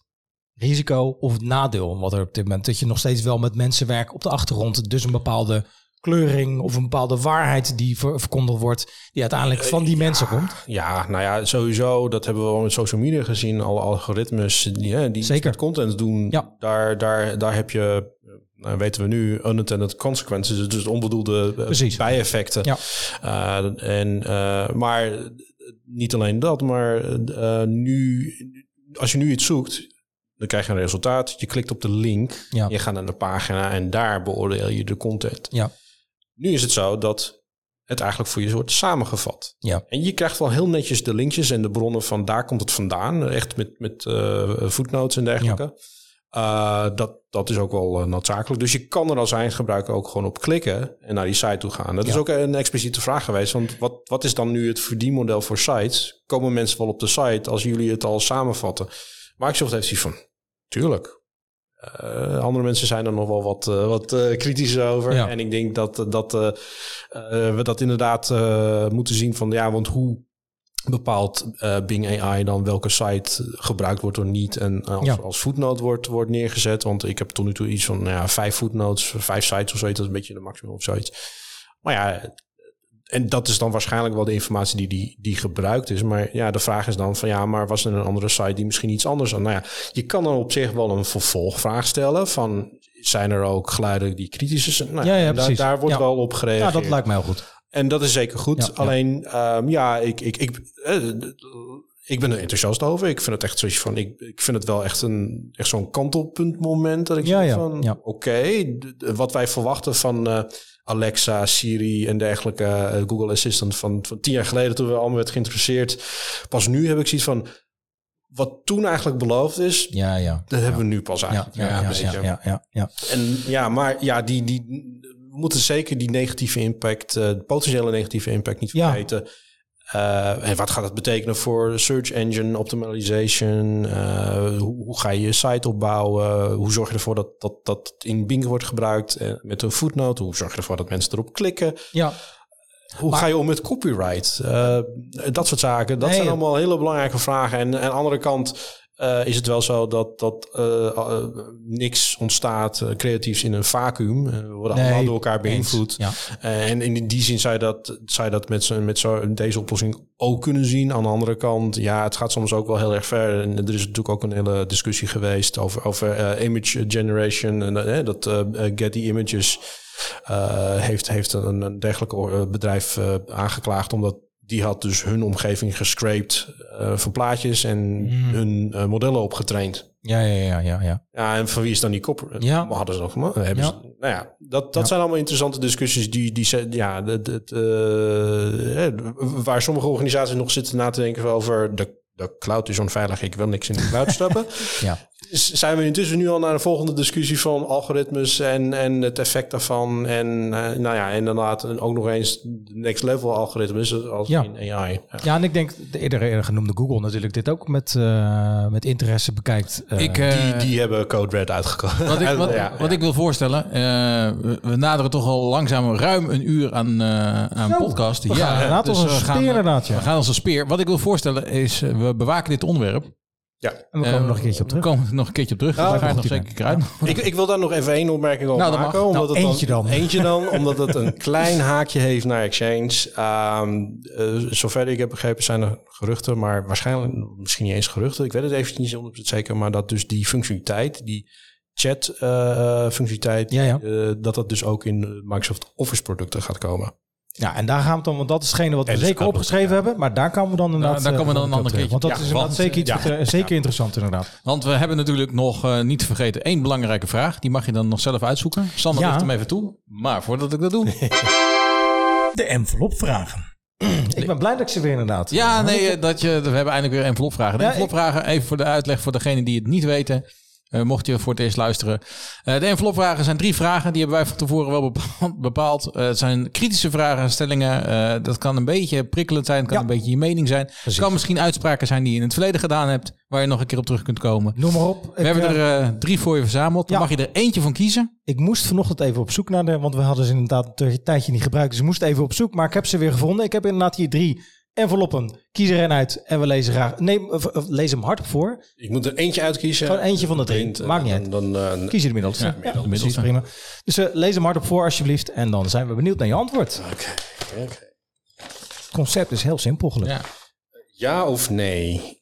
risico of het nadeel wat er op dit moment? Dat je nog steeds wel met mensen werkt op de achtergrond. Dus een bepaalde kleuring of een bepaalde waarheid die ver verkondigd wordt, die uiteindelijk van die uh, mensen ja, komt. Ja, nou ja, sowieso, dat hebben we al met social media gezien. Alle algoritmes die, die Zeker. content doen, ja. daar, daar, daar heb je, nou weten we nu, unintended consequences, dus onbedoelde Precies. bijeffecten. Ja. Uh, en, uh, maar niet alleen dat, maar uh, nu, als je nu iets zoekt, dan krijg je een resultaat. Je klikt op de link, ja. je gaat naar de pagina en daar beoordeel je de content. Ja. Nu is het zo dat het eigenlijk voor je wordt samengevat. Ja. En je krijgt wel heel netjes de linkjes en de bronnen van daar komt het vandaan. Echt met, met uh, footnotes en dergelijke. Ja. Uh, dat, dat is ook wel uh, noodzakelijk. Dus je kan er als eindgebruiker ook gewoon op klikken en naar die site toe gaan. Dat ja. is ook een expliciete vraag geweest. Want wat, wat is dan nu het verdienmodel voor sites? Komen mensen wel op de site als jullie het al samenvatten? Microsoft heeft zoiets van, tuurlijk. Uh, andere mensen zijn er nog wel wat, uh, wat uh, kritisch over. Ja. En ik denk dat, dat we dat inderdaad moeten zien van ja, want hoe bepaalt Bing AI dan welke site gebruikt wordt of niet en als, ja. als footnote wordt, wordt neergezet. Want ik heb tot nu toe iets van nou ja, vijf footnotes, vijf sites of zoiets, dat is een beetje de maximum of zoiets. Maar ja, en dat is dan waarschijnlijk wel de informatie die, die, die gebruikt is. Maar ja, de vraag is dan van ja, maar was er een andere site die misschien iets anders had? Nou ja, je kan dan op zich wel een vervolgvraag stellen van zijn er ook geluiden die kritisch zijn? Nou, ja, ja, daar, daar, wordt ja. wel op gereageerd. Ja, dat lijkt mij heel goed. En dat is zeker goed. Ja, Alleen, ja, um, ja ik, ik, ik, uh, ik ben er enthousiast over. Ik vind het echt zoiets van, ik, ik vind het wel echt, een, echt zo'n kantelpunt moment. Dat ik ja, zeg ja, van, ja. oké, okay, wat wij verwachten van uh, Alexa, Siri en dergelijke, uh, Google Assistant van, van tien jaar geleden toen we allemaal werd geïnteresseerd. Pas nu heb ik zoiets van, wat toen eigenlijk beloofd is, ja, ja, dat ja. hebben we nu pas eigenlijk. Ja, ja, ja, ja, ja, ja, En ja, maar ja, die, die, we moeten zeker die negatieve impact, uh, potentiële negatieve impact niet vergeten. Eh, en wat gaat het betekenen voor search engine optimization? Eh, hoe, hoe ga je je site opbouwen? Hoe zorg je ervoor dat dat, dat in Bing wordt gebruikt eh, met een footnote? Hoe zorg je ervoor dat mensen erop klikken? Ja, Hoe ga je om met copyright? Eh, dat soort zaken. Dat Nee, zijn allemaal hele belangrijke vragen. En, en aan de andere kant eh, is het wel zo dat, dat eh, eh, niks ontstaat creatiefs in een vacuüm. We worden Nee, allemaal door elkaar beïnvloed. Ja. En in die zin zou je dat, zou je dat met, zo, met zo, deze oplossing ook kunnen zien. Aan de andere kant, ja, het gaat soms ook wel heel erg ver. En er is natuurlijk ook een hele discussie geweest over, over image generation. En, dat Getty Images heeft, heeft een, een dergelijk bedrijf aangeklaagd omdat die had dus hun omgeving gescraped eh, van plaatjes en Hmm. hun eh, modellen opgetraind. ja, ja, ja, ja. ja. Ja, en van wie is dan die kop? Ja. Maar hadden ze nog maar hebben Ja. ze, Nou ja, dat, dat Ja. zijn allemaal interessante discussies die, die ja, de, eh, waar sommige organisaties nog zitten na te denken over de, de cloud is onveilig, ik wil niks in de cloud stappen. Ja. Zijn we intussen nu al naar de volgende discussie van algoritmes en, en het effect daarvan. En eh, nou ja, inderdaad ook nog eens de next level algoritmes als Ja. in AI. Ja. Ja, en ik denk de eerder, eerder genoemde Google natuurlijk dit ook met, eh, met interesse bekijkt. Eh, Ik, Die, die hebben Code Red uitgekomen. Wat ik, wat, Ja, wat ja. ik wil voorstellen, eh, we, naderen toch al langzaam ruim een uur aan, eh aan Zo, podcast. we gaan inderdaad als een we speer gaan, inderdaad, ja. We gaan als een speer. Wat ik wil voorstellen is, we bewaken dit onderwerp. Ja. en we komen Eh, nog een keertje op terug. We komen er nog een keertje op terug. Daar ga je nog zeker uit. Ik, ik wil daar nog even één opmerking over Nou, maken. mag. Omdat Nou, het eentje dan. Eentje dan, omdat het een klein haakje heeft naar Exchange. Ehm eh, zover ik heb begrepen zijn er geruchten, maar waarschijnlijk misschien niet eens geruchten. Ik weet het even niet 100% zeker, maar dat dus die functionaliteit, die chat eh, eh, functionaliteit, Ja, ja. eh, dat dat dus ook in Microsoft Office producten gaat komen. Ja, en daar gaan we het dan, want dat is hetgene wat we En zeker opgeschreven ja. hebben. Maar daar komen we dan inderdaad... daar eh, komen we dan een ander keer op terug. keertje. Want dat Ja, is inderdaad want- zeker, iets ja. wat, eh, zeker interessant inderdaad. Want we hebben natuurlijk nog niet te vergeten één belangrijke vraag. Die mag je dan nog zelf uitzoeken. Sander Ja. ligt hem even toe. Maar voordat ik dat doe... De envelopvragen. Ik ben blij dat ik ze weer inderdaad... Ja, nee, eh, dat je, we hebben eindelijk weer envelopvragen. De envelopvragen, even voor de uitleg voor degenen die het niet weten. Eh, mocht je voor het eerst luisteren. Eh, de envelopvragen zijn drie vragen. Die hebben wij van tevoren wel bepaald. Eh, het zijn kritische vragen, stellingen. Eh, dat kan een beetje prikkelend zijn. Het kan Ja. een beetje je mening zijn. Het kan misschien uitspraken zijn die je in het verleden gedaan hebt. Waar je nog een keer op terug kunt komen. Noem maar op. We hebben er drie voor je verzameld. Dan Ja. mag je er eentje van kiezen. Ik moest vanochtend even op zoek naar de, want we hadden ze inderdaad een tijdje niet gebruikt. Dus ik moest even op zoek, maar ik heb ze weer gevonden. Ik heb inderdaad hier drie enveloppen. Kies er een uit en we lezen graag. Nee, of- of lees hem hardop voor. Ik moet er eentje uitkiezen. Gewoon eentje van de drie. Blind, Maakt niet en uit. Dan, eh, Kies je de middelste. Ja, middelste. precies, prima. Dus eh, lees hem hardop voor alsjeblieft. En dan zijn we benieuwd naar je antwoord. Oké, oké. Het concept is heel simpel gelukkig. Ja. Ja of nee?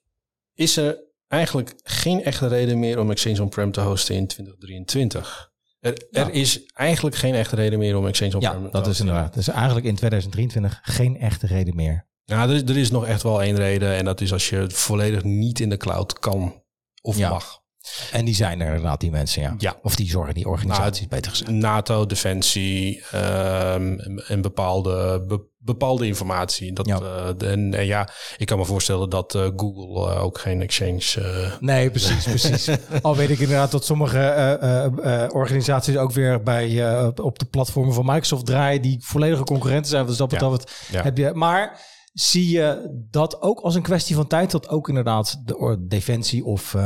Is er eigenlijk geen echte reden meer om Exchange On-Prem te hosten in 2023? Er, er is eigenlijk geen echte reden meer om Exchange Ja, On-Prem te dat is hosten. inderdaad. Dus eigenlijk in 2023 geen echte reden meer. Nou, er is, er is nog echt wel één reden. En dat is als je het volledig niet in de cloud kan of Ja. mag. En die zijn er inderdaad, die mensen, ja. Ja. Of die zorgen, die organisaties, Nou, beter gezegd. NATO, defensie ehm, en- bepaalde, be- bepaalde informatie. Dat, Ja. eh, de- en, en ja, ik kan me voorstellen dat eh, Google eh, ook geen Exchange... Nee, precies, precies. Al weet ik inderdaad dat sommige organisaties ook weer bij, op- de platformen van Microsoft draaien die volledige concurrenten zijn. Dus dat Ja. betreft Ja. heb je. Maar zie je dat ook als een kwestie van tijd, dat ook inderdaad de defensie of uh,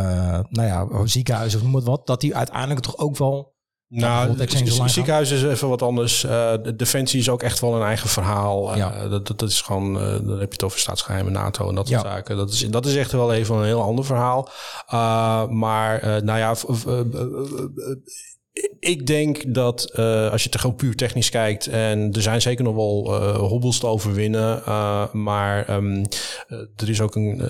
nou ja, ziekenhuis of noem het wat, dat die uiteindelijk toch ook wel. Nou, het ziekenhuis is even wat anders. Eh, de defensie is ook echt wel een eigen verhaal. Eh, Ja. dat, dat, dat is gewoon, dan heb je het over staatsgeheimen, NATO en dat soort Ja. zaken. Dat is, dat is echt wel even een heel ander verhaal. Maar nou ja, ik denk dat uh, als je het gewoon puur technisch kijkt, en er zijn zeker nog wel uh, hobbels te overwinnen, uh, maar um, er is ook een.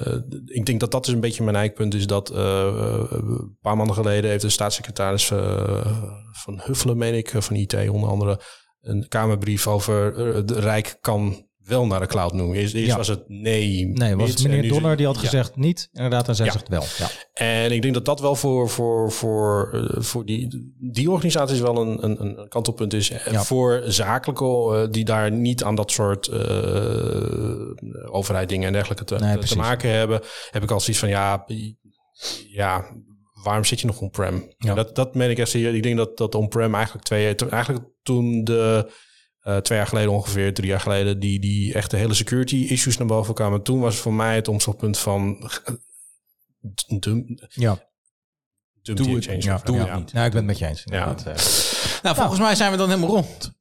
ik denk dat dat is een beetje mijn eikpunt, is dat een paar maanden geleden heeft de staatssecretaris van Huffelen, meen ik, van IT onder andere, een kamerbrief over de Rijk kan wel naar de cloud noemen. Eerst, eerst ja. was het nee. Nee, was het meneer Donner die had ja. gezegd niet. Inderdaad, en zij ja. zegt wel. Ja. En ik denk dat dat wel voor, voor, voor, uh, voor die, die organisaties wel een, een, een kantelpunt is. Ja. Voor zakelijke uh, die daar niet aan dat soort uh, overheid dingen en dergelijke te, nee, te, te maken hebben, heb ik al zoiets van ja, ja, waarom zit je nog on-prem? Ja. Dat, dat meen ik echt serieus. Ik denk dat, dat on-prem eigenlijk twee, eigenlijk toen de eh, twee jaar geleden ongeveer, drie jaar geleden, die, die echt de hele security issues naar boven kwamen. Toen was voor mij het omslagpunt van eh, Ja, Doe het- exchange ja, doe het Ja. niet. nou, ik ben het met je eens. Ja. Eh, Nou, volgens mij zijn we dan helemaal rond.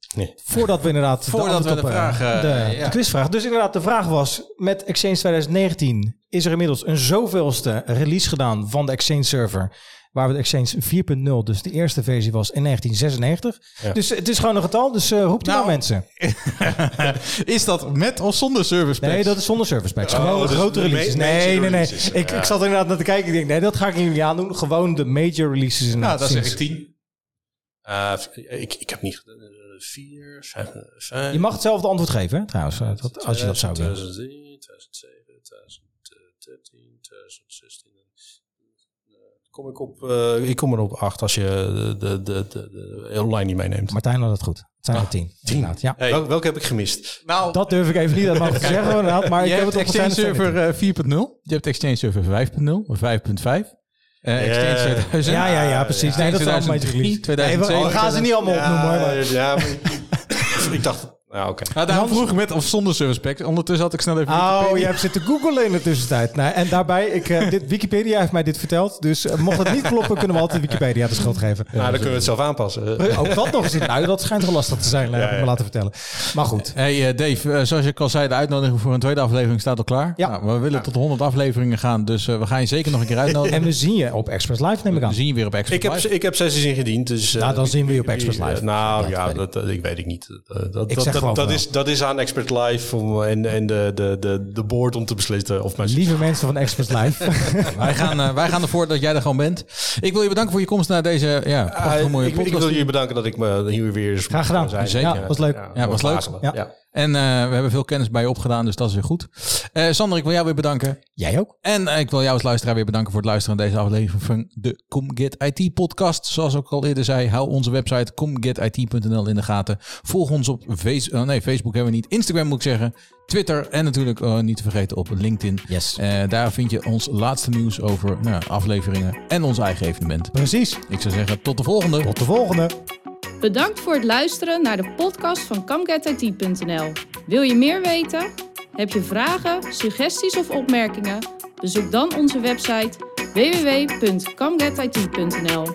Voordat we inderdaad Voordat antwoord we de vraag, eh, de, ja. de quizvraag. Dus inderdaad, de vraag was: met Exchange 2019 is er inmiddels een zoveelste release gedaan van de Exchange server. Waar we de Exchange 4.0, dus de eerste versie was in 1996. Ja. Dus het is gewoon een getal, dus eh roept u Nou, maar mensen. Is dat met of zonder service packs? Nee, dat is zonder service packs. Oh, Gewoon dus grote releases. Nee, nee, nee. releases. Ik, Ja. ik zat er inderdaad naar te kijken. Ik denk, nee, dat ga ik niet aandoen. Gewoon de major releases Nou, dat zeg sinds- ik tien. Eh, ik, ik heb niet eh, vier, vijf, vijf. Je mag hetzelfde antwoord geven, hè, trouwens, eh, dat- als je dat zou willen. 2003, 2007, Kom ik, op, eh, ik kom er op acht als je de, de, de, de, online niet meeneemt. Martijn had het goed. Het zijn er tien. inderdaad, Ja. Hey, wel- welke heb ik gemist? Nou, Dat durf ik even niet hoofd te zeggen. Maar je ik heb hebt het op Exchange Server eh, 4.0. Je hebt Exchange Server 5.0 of 5.5. Eh Exchange Ja. 2000. Ja, ja, ja, precies. Nee, dat is allemaal major 2003, release. 2007. Nee, we gaan ze niet allemaal opnoemen, hoor. maar- ja, maar ik, ik dacht... Nou, oké. Nou, daarom Hans- vroeg ik met of zonder service pack. Ondertussen had ik snel even Oh, Wikipedia. je hebt zitten googlen in de tussentijd. Nou, en daarbij, ik, eh, dit, Wikipedia heeft mij dit verteld. Dus eh, mocht het niet kloppen, kunnen we altijd Wikipedia de schuld geven. Nou, dan kunnen we het zelf aanpassen. Ook dat nog eens. Nou, dat schijnt wel lastig te zijn, eh, heb ik me laten vertellen. Maar goed. Hey eh, Dave, eh, zoals ik al zei, de uitnodiging voor een tweede aflevering staat al klaar. Ja. Nou, we willen tot 100 afleveringen gaan, dus eh, we gaan je zeker nog een keer uitnodigen. En we zien je op Express Live, neem ik we aan. zien je weer op Extra Ik heb, Live. ik heb sessies ingediend, dus... eh, Nou, dan zien we je op Express Live. nou Dat ja, dat, dat- ik weet ik niet. Eh, dat, Ik dat, zeg dat, is, dat is aan Expert Live om, en, en de, de, de, de board om te beslissen of mijn... Lieve mensen van Express Live. wij, gaan, eh, wij gaan ervoor dat jij er gewoon bent. Ik wil je bedanken voor je komst naar deze ja, prachtige Eh, mooie ik, ik podcast. wil jullie bedanken dat ik me hier weer eens Graag gedaan. zijn. Zeker. Ja, was leuk. Ja, was leuk. Ja. En eh, we hebben veel kennis bij je opgedaan, dus dat is weer goed. Eh, Sander, ik wil jou weer bedanken. Jij ook. En eh, ik wil jou als luisteraar weer bedanken voor het luisteren naar deze aflevering van de Come Get IT podcast. Zoals ik al eerder zei, hou onze website comegetit.nl in de gaten. Volg ons op face oh nee, Facebook hebben we niet. Instagram moet ik zeggen. Twitter en natuurlijk niet te vergeten op LinkedIn. Yes. Daar vind je ons laatste nieuws over nou, afleveringen en ons eigen evenement. Precies. Ik zou zeggen, tot de volgende. Tot de volgende. Bedankt voor het luisteren naar de podcast van CamGetIT.nl. Wil je meer weten? Heb je vragen, suggesties of opmerkingen? Bezoek dan onze website www.camgetit.nl.